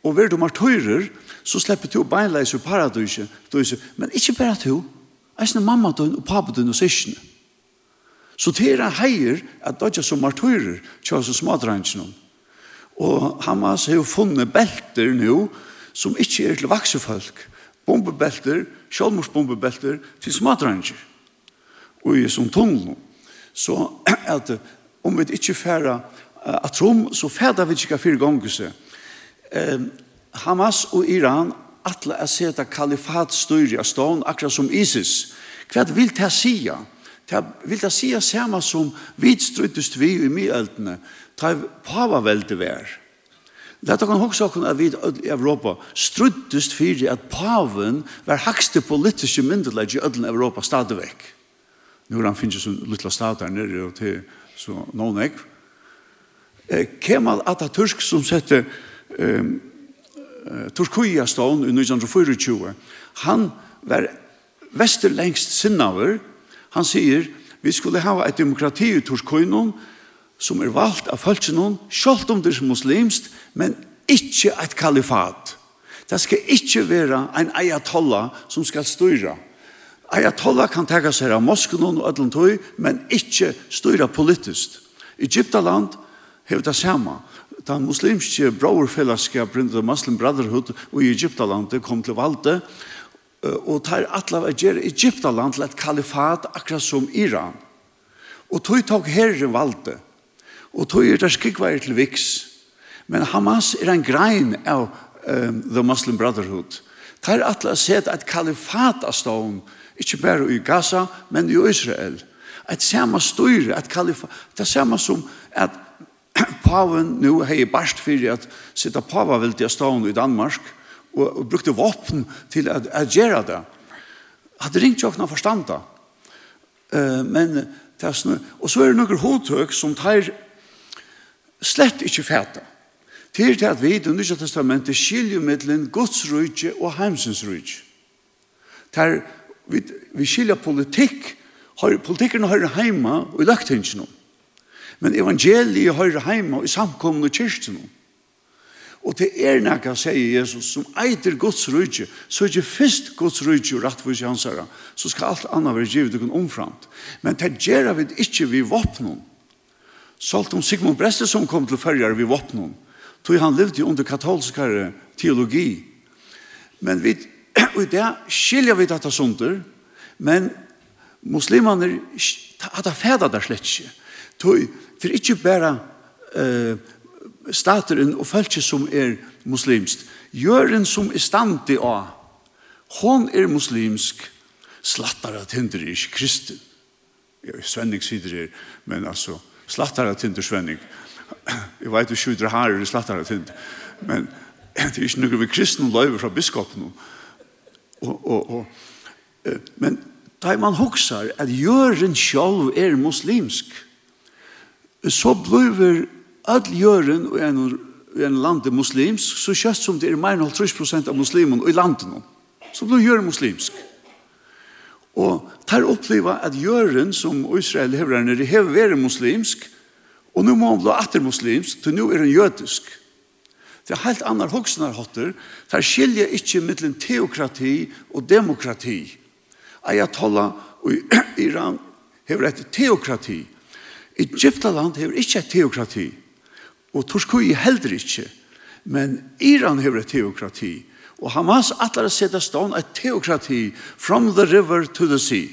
Og ver du martyrer så slipper du beinleis i paradiset. Men ikke bare du. Eisne mamma døgn og pappa døgn og syskene. Så det er en heier at det er som martyrer til oss smadrangen. Og Hamas har jo funnet belter nå som ikke er til vaksefolk. Bombebelter, sjølmorsbombebelter til smadrangen. Og i som tunnel. Så at om vi ikke færer at rom, så færer vi ikke fire ganger seg. Hamas og Iran atla er seta kalifatstyri av stån, akkurat som ISIS. Hva vil det sige? Det vil det si samme som vi struttest vi i myeldene, ta pavaveldet vær. Dette kan også kunne at vi i Europa struttest fyrir at paven var hakste politiske myndelag i ødelen Europa stadig vekk. Nå han finnes jo litt av stater nere og til så noen ek. Kemal Atatürk som sette um, Turkuia stån i 1924, han var vesterlengst sinnaver, Han sier, vi skulle ha et demokrati i Torskøynon, som er valgt av følelsen, selv om det er muslimst, men ikke et kalifat. Det skal ikke være en ayatollah som skal styre. Ayatollah kan tega seg av Moskven og Ødland tøy, men ikke styre politisk. Egyptaland hever det samme. Da muslimske broerfellesskapen, The Muslim Brotherhood, og i Egyptaland kom til valgte, og tar atlav at gjøre Egyptaland til et kalifat akkurat som Iran. Og tog tog herren valde. Og tog er det skikvar til Viks. Men Hamas er en grein av um, The Muslim Brotherhood. Tar atlav sett et kalifat av stån, ikke bare i Gaza, men i Israel. Et samme styr, et kalifat, det samme som at paven nu hei barst fyrir at sitta pavaveldig av stån i Danmark, og, og brukte våpen til å at gjøre det. Hadde ringt jo ikke noen forstand da. Uh, men det er sånn, og så er det noen hodtøk som tar slett ikke fæta. Til til at vi i det nye testamentet skiljer mellom Guds rydje og heimsens rydje. Der vi, vi skiljer politikk, har, politikken hører heima og i løgtingene. Men evangeliet hører heima og i samkommende kyrkene. Og til er nekka, sier Jesus, som eiter Guds rydje, så er ikke først Guds rydje og rettvis i hans herre, så skal alt annet være givet og omframt. Men det gjør vi ikke vi våpnen. Salt om Sigmund Breste som kom til færger vi våpnen, tog han levde under katolskare teologi. Men vi, og det skiljer vi dette sunder, men muslimene hadde fæda der slett ikke. Tog, det er ikke bare uh, stateren og folket som er muslimst. Jøren som er standi av, hon er muslimsk, slattar at hinder er ikke kristen. Ja, Svenning sider er, men altså, slattar at hinder Svenning. Jeg vet jo skjuter her er slattar at hinder. Men det er ikke noe vi kristen løyver fra biskopen. Og, og, og, men da man hoksar at jøren sjálv er muslimsk, så blir all jøren og en, en land er muslimsk, så kjøst som det er mer enn 30 av muslimen i landet så blir jøren muslimsk. Og tar oppleva at jøren som Israel hever er hever være muslimsk, og nå må han bli atter muslimsk, til nå er han jødisk. Det er helt annar hoksnarhotter, tar skilja ikkje mittlen teokrati og demokrati. Ayatollah og Iran hever et teokrati. Egyptaland hever ikkje et teokrati. Og Torskoi heller ikke. Men Iran hever et teokrati. Og Hamas atlar å sette stånd et teokrati from the river to the sea.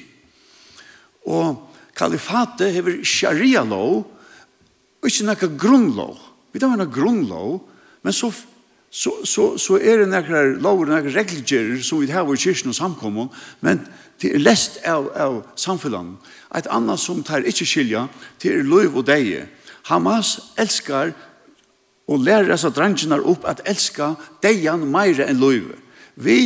Og kalifatet hever sharia-lov og ikke noe grunnlov. Vi tar henne grunnlov, men så så, så, så er det noen lover, noen regler som vi har i kyrkjen og samkommun, men det er lest av, av samfunnet. Et annet som tar ikke skilja, det er løyv og deie. Hamas elskar og lære disse drangene opp at elska deian meire enn løyve. Vi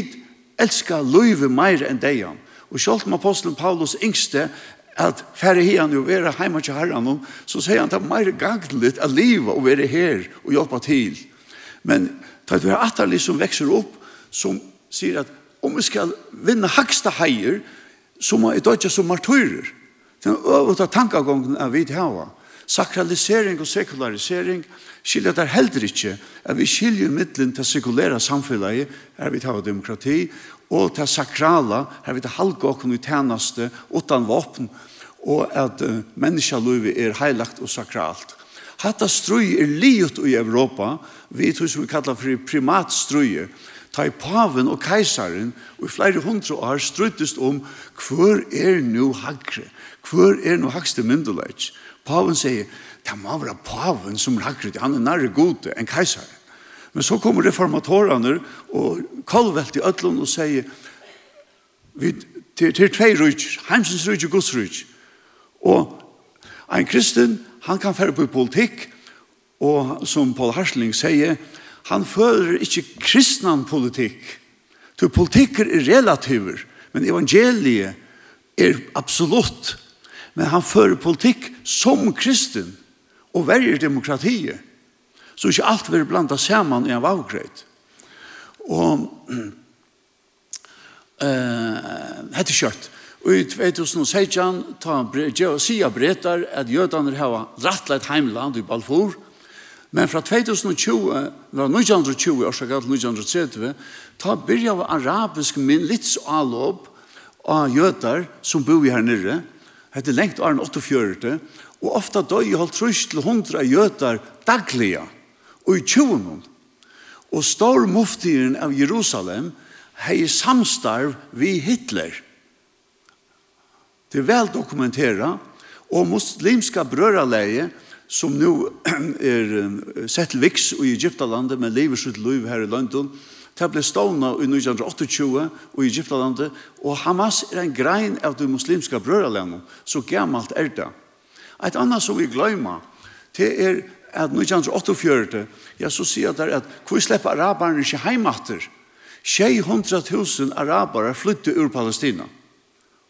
elska løyve meire enn deian. Og selv om apostelen Paulus yngste at færre hian jo være heima til herran så sier han at det er meire gagligt at liva og være her og hjelpe til. Men det er et atterlig som vekser opp, som sier at om vi skal vinna haksta heier, så må vi dødja som martyrer. Den øvete tankagången er av til hava. Sakralisering og sekularisering, skilja der heldur ikkje at vi skilja middelen til sekulæra samfunnet her vi tar demokrati og til sakrala her vi tar halga okkur i tjeneste utan våpen og at uh, menneskjaløyvi er heilagt og sakralt Hatta strøy er livet i Europa, vi tror som vi kallar for primatstrøyer, ta i paven og keisaren, og i flere hundra år strøytest om hver er nu hagre, hver er nu hagste myndelæg. Paven sier, det må være paven som er hakkert, han er nærre gode enn keisaren. Men så kommer reformatorene og kalvelt i ødlån og sier, vi, til, til tvei rujtjer, heimsens rujtjer, Guds rujtjer. Og en kristen, han kan fære på politikk, og som Paul Harsling sier, han fører ikke kristnan politikk. Så politikker er relativer, men evangeliet er absolutt. Men han fører politikk som kristen og verger demokratiet, så ikke alt vil blanda saman i en vavgreit. Og uh, hette kjørt. Og i 2016 ta sier bretar at jødene har rattleit heimland i Balfour, men fra 2020, fra 1920 og så galt 1930, ta byrja av arabisk min litt så alop av jødar som bor her nere, hette lengt åren 48, Og ofta døy holdt trus til hundra gjøtar dagliga og i tjuvnum. Og stor muftiren av Jerusalem hei samstarv vi Hitler. Det er vel dokumentera og muslimska brøralæge som nu er sett viks i Egyptalandet men lever sitt liv her i London Det ble stående i 1928 og i Egyptalandet, og Hamas er en grein av det muslimska brøralægene, så gammalt er det. Et annet som vi glemmer, det er at 1948, ja, så sier det at hvor slipper araberne ikke heimatter? 600.000 arabere flytter ur Palestina.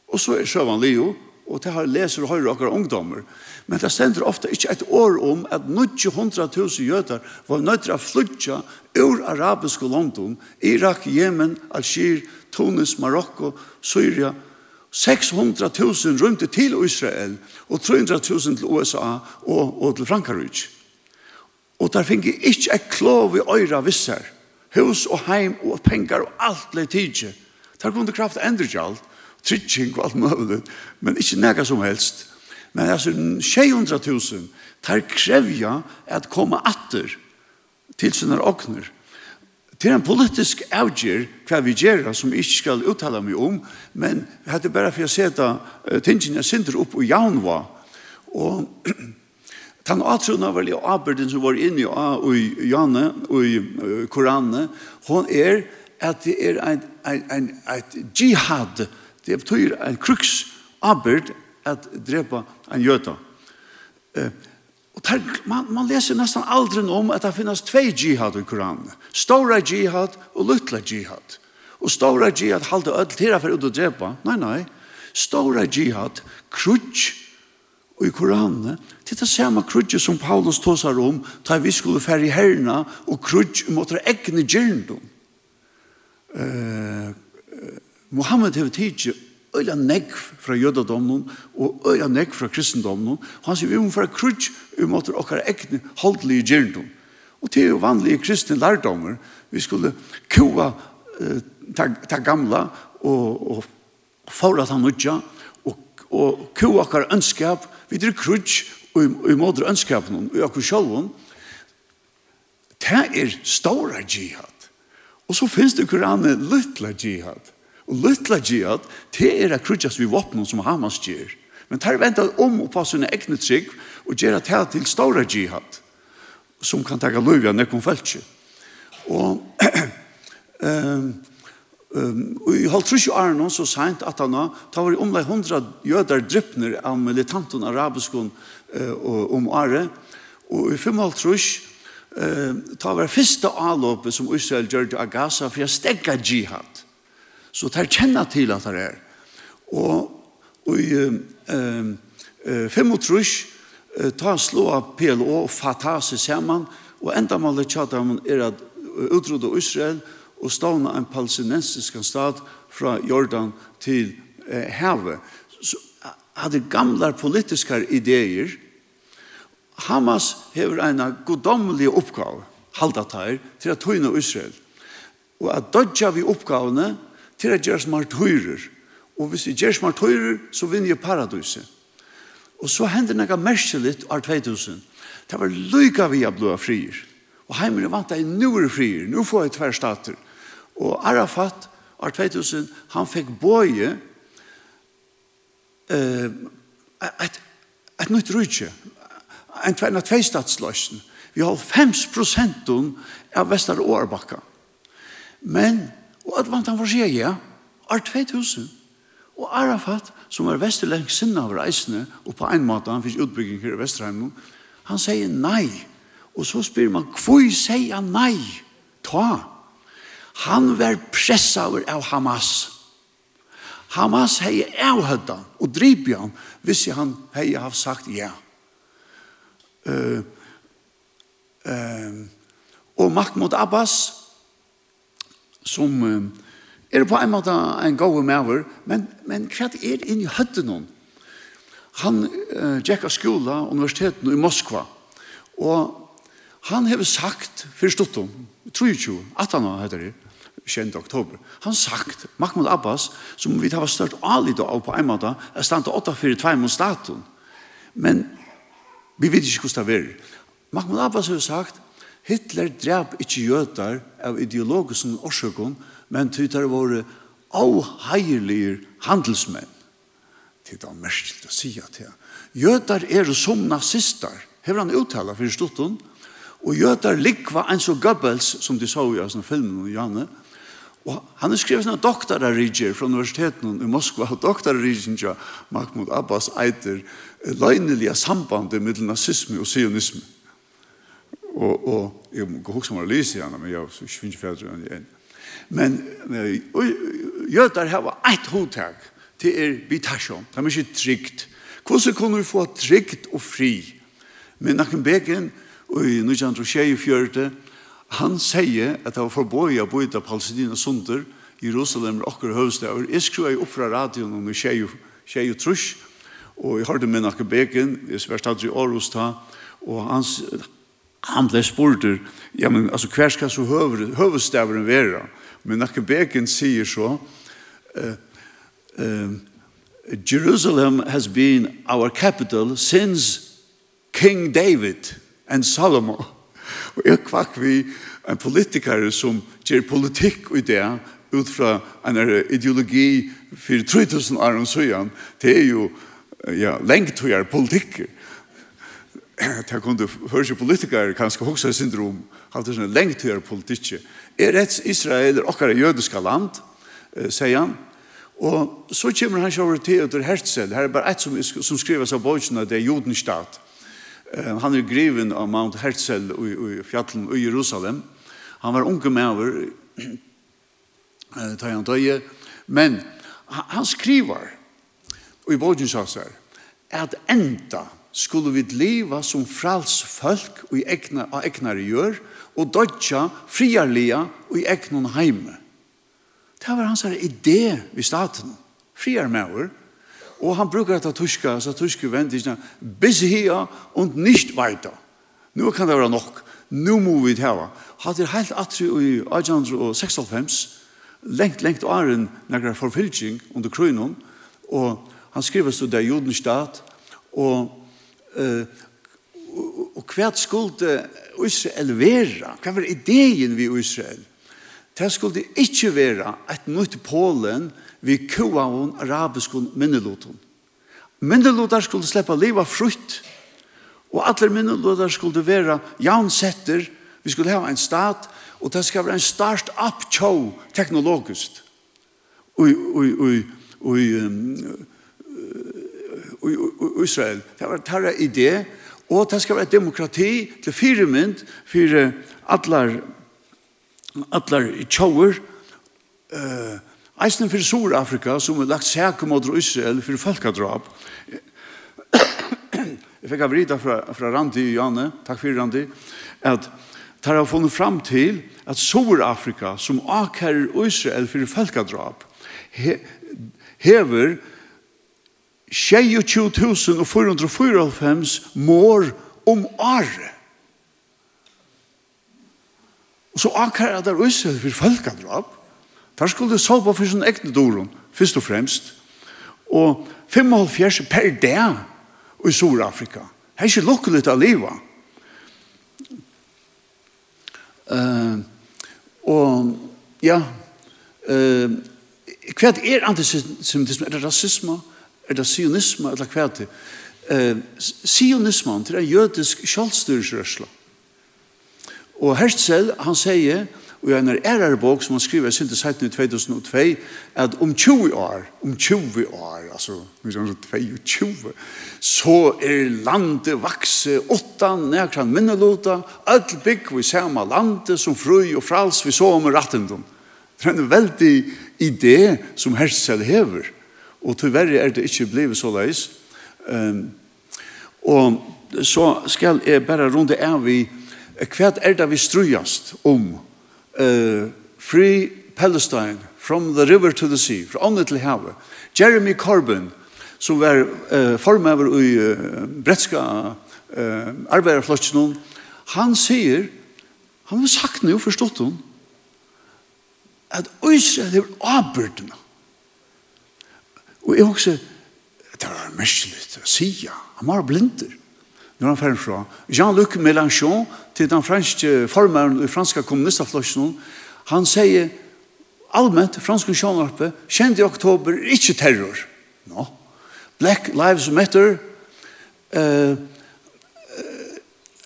Og så er Sjøvan Leo, og det har leser og høyre akkurat ungdommer. Men det stender ofte ikke et år om at 900.000 jøder var nødt til å flytte ur arabiske London, Irak, Yemen, Algier, Tunis, Marokko, Syria, Syria, 600.000 rymte til Israel og 300.000 til USA og, og til Frankrike. Og der fikk jeg ikke et klov i øyre visser. Hus og heim og pengar og alt ble tidlig. Der kunne kraft endre ikke alt. Trygging og alt mulig. Men ikke nega som helst. Men altså 600.000 der krevja at komme atter til sine åkner. Det er en politisk avgjør hva vi gjør som vi ikke skal uttale meg om, men vi hadde bare for å se da tingene synder opp og jaunva. Og den atrunnen var jo avbyrden som var inne i Janne og i Koranene, hon er at det er en, en, en, en jihad, det betyr en kruks avbyrd at drepa en jøta. Eh, Der, man, man leser nesten aldri om at det finnes tve jihad i Koranen. Stora jihad og luttla jihad. Og stora jihad halte ødel til for ut og drepa. Nei, nei. Stora jihad, krutsk og i Koranen, det er det samme krutsk som Paulus tåsar om, da vi skulle færre i herna og krutsk mot det egne gjerndom. Uh, Mohammed har tidsi øyla negg fra jødadomnen og øyla negg fra kristendomnen. Han sier vi må være krutsk vi måtte okkar ekne holdelige gjerndom. Og det er jo vanlige kristne lærdommer. Vi skulle kua ta, ta gamla og, og fara ta nudja og, og kua okkar ønskap. Vi er krutsk og vi måtte ønskapen og okkar sjolvun. Det er stora jihad. Og så finnes det koranen lytla jihad Og lytla gjerd, det er at krudjas vi våpnen som Hamas gjør. Men tar venta om og på sine egne trygg og gjør at til stora jihad som kan taka løyvi av nekon. Og um, um, i halv trusju Arnon så seint at han ta var i omlai hundra jødar drypner av militanten arabiskon uh, om are og i fem halv trus uh, ta var fyrsta alåpet som Israel gjør til Gaza for å stegga jihad Så tar er til at det er. Og, og i um, uh, fem og trus, uh, ta slå av PLO og fatta seg sammen, og enda målet tjata om er at utrodde Israel og stavna en palestinensisk stat fra Jordan til eh, havet. Så hadde gamla politiska ideer. Hamas hever en godomlig oppgave, halda tær, til å tøyne Israel. Og at dodja vi oppgavene, til å gjøre martyrer. Og hvis jeg gjør martyrer, så vinner jeg paradiset. Og så hender noe merkelig av 2000. Det var lykke vi har blå frier. Og heimene vant deg, nå er frier, nå får jeg tver stater. Og Arafat av 2000, han fikk bøye eh, et, et nytt rydtje, en tvei, en statsløsning. Vi har 5 prosenten av Vestar Årbakka. Men Og at vant han for seg, ja, er 2000. Og Arafat, som er vesterlengt sinne av reisene, og på en måte han finnes utbygging her i Vesterheim, han sier nei. Og så spyr man, hvor sier han nei? Ta. Han var pressaver av Hamas. Hamas hei avhødda og dripi han hvis han hei haft sagt ja. Uh, uh, og Mahmoud Abbas som er på en måte en gode maver, men, men hva er inn i høtten hon? Han uh, gikk av skola, universiteten i Moskva, og han har sagt, for stuttom, 23, 18 år heter det, 20. oktober. Han sagt, Mahmoud Abbas, som vi har størt alit av på en måte, er stand til 8-4-2 mot staten. Men vi vet ikke hvordan det er. Mahmoud Abbas har sagt, Hitler drep ikke jøtar av ideologiske årsøkken, men tytar våre avheilige handelsmenn. Det er merkelig å si at det er. Jøtar er som nazister, hever han uttala for stutten, og jøtar likva en så Goebbels, som de sa i sånne filmen om Janne, og han har skrevet sånne doktorariger fra universiteten i Moskva, og doktorarigen ja, Mahmoud Abbas eiter løgnelige sambandet mellom nazisme og sionisme og, og jeg går også om å lyse igjen, men jeg finner ikke fedre enn igjen. Men jøder har et hodtak til er vitasjon, det er ikke trygt. Hvordan kunne vi få trygt og fri? Men Nakken Beken, og i 1924, han sier at det var forbøy å bo bøyde Palestina Sunder, Jerusalem og akkurat høvstaver. Jeg skrev opp fra radioen om tjej og trusk, og jeg hørte med nakke Beken, jeg sverst aldri i Aarhus ta, og hans han ble spurt, ja, men altså, hver skal så høvestaveren være? Men Nakke Beken sier så, uh, uh, Jerusalem has been our capital since King David and Solomon. Og jeg kvakk vi en politiker som gjør politikk i det, ut fra en ideologi for 3000 år og søren, det er jo ja, lengt høyere politikker. det kunne høre seg politikere kanskje også syndrom, hatt det sånn lengt her politikk. Er et Israel, er okkar jødiska land, eh, sier han, og så kommer han sjåver Theodor Herzl, her er bare et som, som skriver av bøkene, det er Jodenstat. Han er greven av Mount Herzl i, i fjallen i Jerusalem. Han var unge med over, ta han døye, men han, han skriver, og i bøkene sa seg, at enda, skulle vi leva som frals folk og egna, av egnar gjør, og dodja friarlia og i egnon heime. Det var hans idé i staten, friarmauer, og han brukar att tuska, så tuska vendingsna, bis her og nicht weiter. Nu kan det være nok, nu må vi hava. Hatt er heilt atri i 1896, lengt, lengt åren nægra forfylking under krøynon, og han skriver så der juden stat, og uh, og hva skulle Israel være? Hva var ideen vi Israel? Det skulle ikke være et nytt Polen vi kua og arabisk minneloten. Minnelotar skulle sleppa liva frutt, og alle minnelotar skulle være jaunsetter, vi skulle ha en stat, og det skal være en start-up-show teknologiskt. Og, og, og, og, og um, Israel. Det var tarra idé, og det skal være demokrati til fire mynd, fire atlar, atlar tjauer, uh, eisen for Sur-Afrika, som er lagt sækum mot Israel for folkadrap. Jeg fikk av Rita fra, fra Randi og Janne, takk for Randi, at tar har funnet fram til at Sur-Afrika, som akar Israel for folkadrap, he, hever 22.494 mår om året. Og så akkurat er det for folkeandrap. Der skulle det salpa for sin egne doron, først og fremst. Og 75 per dag i Sur-Afrika. Det er ikke lukkelig av livet. Uh, og ja, uh, hva er antisemitisme? Er det rasisme? er det sionisme eller hva det eh, sionisme til en jødisk kjallstyresrørsla og Herzl han sier og i en ærere bok som han skriver jeg syntes heiten i 2002 at om 20 år om 20 år altså 22 så er landet vakse åtta, nekran minnelota alt bygg vi ser samme landet som fru og frals vi så om rattendom det er en veldig idé som Herzl hever Og tyverre er det ikke blivet så leis. Um, og så skal jeg bare runde av i hva er det vi strujast om uh, Free Palestine from the river to the sea, fra åndet til havet. Jeremy Corbyn, som var uh, formøver i uh, bretska uh, arbeiderflotsen, han sier, han har sagt nu, forstått hun, at Israel er avbyrdene Og jeg også, det var merkelig å si, han var blinder. Når han ferdig fra, Jean-Luc Mélenchon, til den franske formeren i franske kommunistaflosjonen, han sier, allmänt franska sjönarpe kjent i oktober inte terror. No. Black Lives Matter eh uh,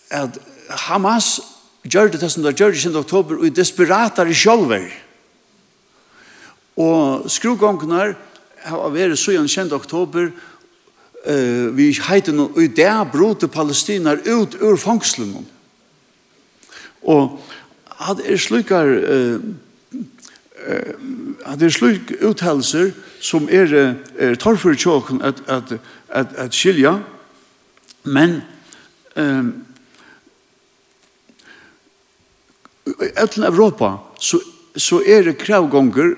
at Hamas gjør det som det gjorde i oktober og desperater i sjølver. Og skrugongnar har vært så igjen kjent oktober, uh, vi heiter noe, og i det brote Palestina ut ur fangselen. Og hadde er slikker, uh, uh, hadde er slik uttalelser som er, er torfer for tjåken at, at, at, at skilja, men um, i etten Europa så, så er det kravgonger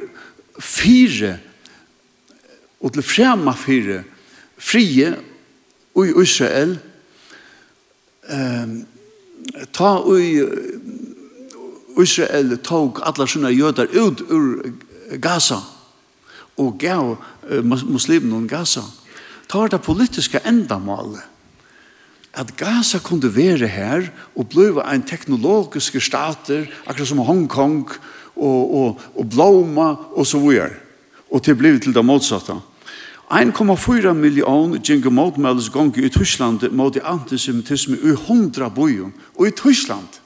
fire og til frema fire frie i Israel ehm ta i Israel tog alla sina jødar ut ur Gaza og gav uh, muslimen Gaza ta det politiska endamålet at Gaza kunde være her og blive en teknologisk stater, akkurat som Hongkong og, og, og Bloma og så videre. Og til blive til det motsatte. 1,4 million gjengu motmeldes gongi i Tyskland mot i antisemitisme i hundra bojum og i Tyskland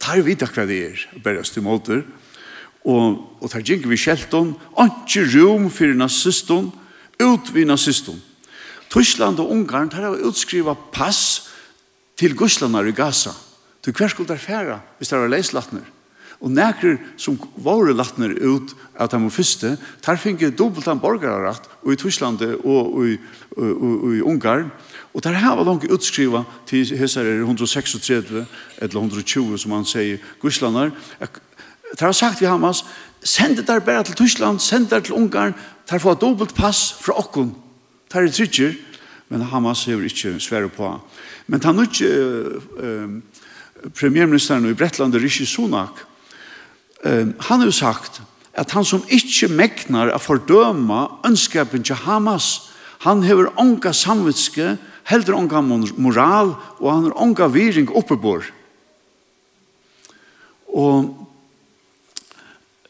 tar vi takk hva det er berres til måter og, og tar gjengu vi kjelton anki rom fyrir naziston ut vi naziston Tyskland og Ungarn tar av utskriva pass til guslanar i Gaza. Til hver skuld er færa hvis det er leislatner Og nekker som våre latner ut av de første, der finner dobbelt en borgerrett i Tyskland og i, og, og, og i Ungarn. Og der har var langt utskriva til Hesar er 136 eller 120 som han sier, Guslander. Der har sagt vi Hamas, send det der bare til Tyskland, send det til Ungarn, der får dobbelt pass fra okkon. Der er trykker, men Hamas har ikke svære på. Men han er ikke... Uh, um, premierministeren i Bretland Rishi Sunak, han har sagt at han som ikke meknar å fordøme ønskapen til Hamas, han hever onka samvitske, heller onka moral, og han har onka viring oppebor. Og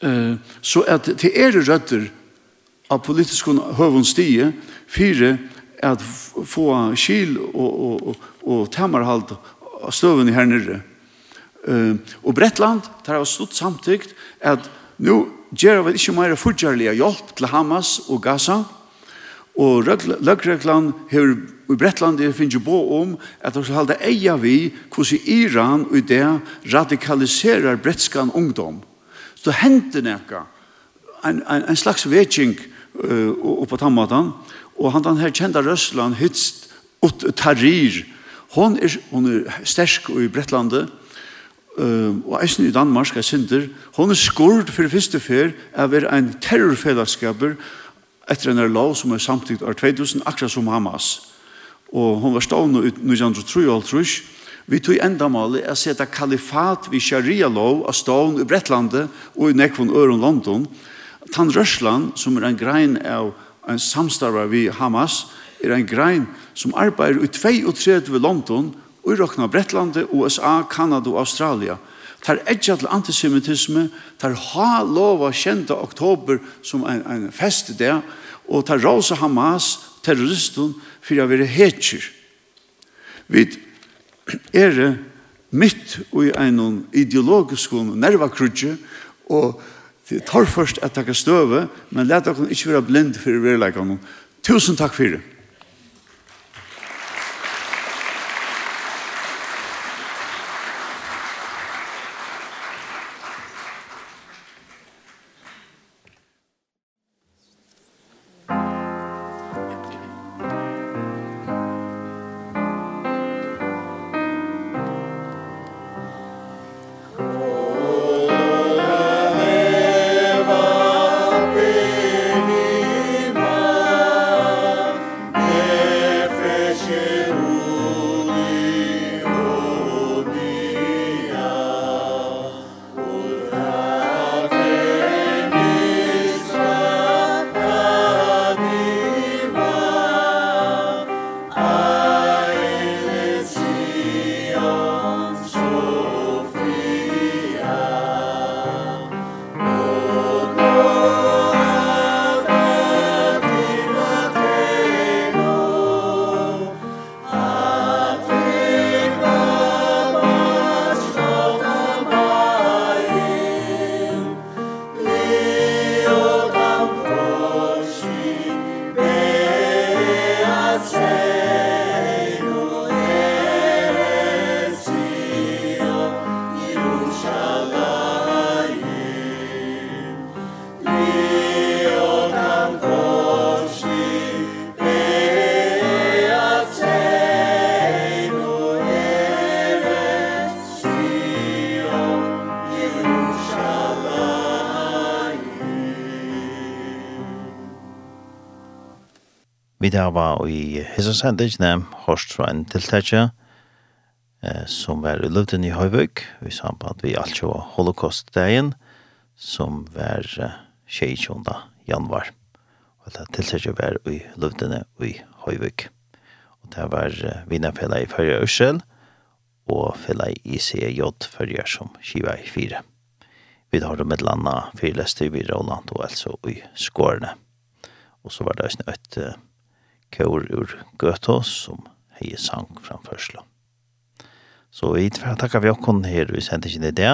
eh, så at det er røtter av politisk høvundstige, fire at få skil og, og, og, og temerhalt støven her nere, Uh, og Bretland, der har stått samtykt at nu gjør vi ikke mer fortjærlige hjelp til Hamas og Gaza, og Løgregland her i Bretland det finnes jo på om at de skal holde eia vi hvordan Iran og det radikaliserer bretskan ungdom. Så det neka nekka en, en, en slags vetsing uh, oppe på tammatan, og han den her kjente Røsland hytst ut tarir. Hon er, hon er sterk i Bretlandet, Uh, og eisen i Danmark er synder, hon er skurd for første fer av er en terrorfellesskaper etter en lov som er samtidig av 2000, akkurat som Hamas. Og hon var stående ut 1903, vi tog enda målet å sette kalifat vi sharia-lov av stående i Bretlandet og i nekvån øren London. Tan Røsland, som er en grein av en samstarver vi Hamas, er en grein som arbeider i 32 London Og i råkna Brettlande, USA, Kanada og Australia. Tar edja til antisemitisme, tar ha lova kjenta oktober som en, en fest der, og tar rosa Hamas, terroristen, fyrir a være hetjer. Vi er mitt i en ideologisk nervakrutje, og det tar først at takka støve, men let dere ikke være blind for verleikene. Tusen takk for det. hava i hissa sendingene hårst fra en tiltakje eh, som var i luften i Høyvøk i samband vi alt jo holocaust-dagen som var eh, 22. januar. Og det tiltakje var i luften i Høyvøk. Og det var eh, vinnerfella i Førja Ørsel og fella i ICJ Førja som skiva i fire. Vi har det med landa fyrleste i Roland og altså i Skårene. Og så var det et kår ur Götås som hei sang framførsla. Så vi får takka vi okkon her vi sender ikke det,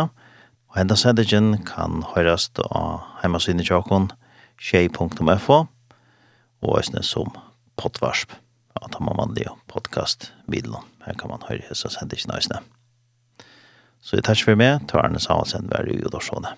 og henda sendingen kan høyrast av heimasynet til okkon tjej.fo og òsne som pottvarsp at han vanlig podcast vidlån. Her kan man høre hessa ikke nøysene. Så jeg takk for meg, tar Arne Samansen, vær i Jodorsåne.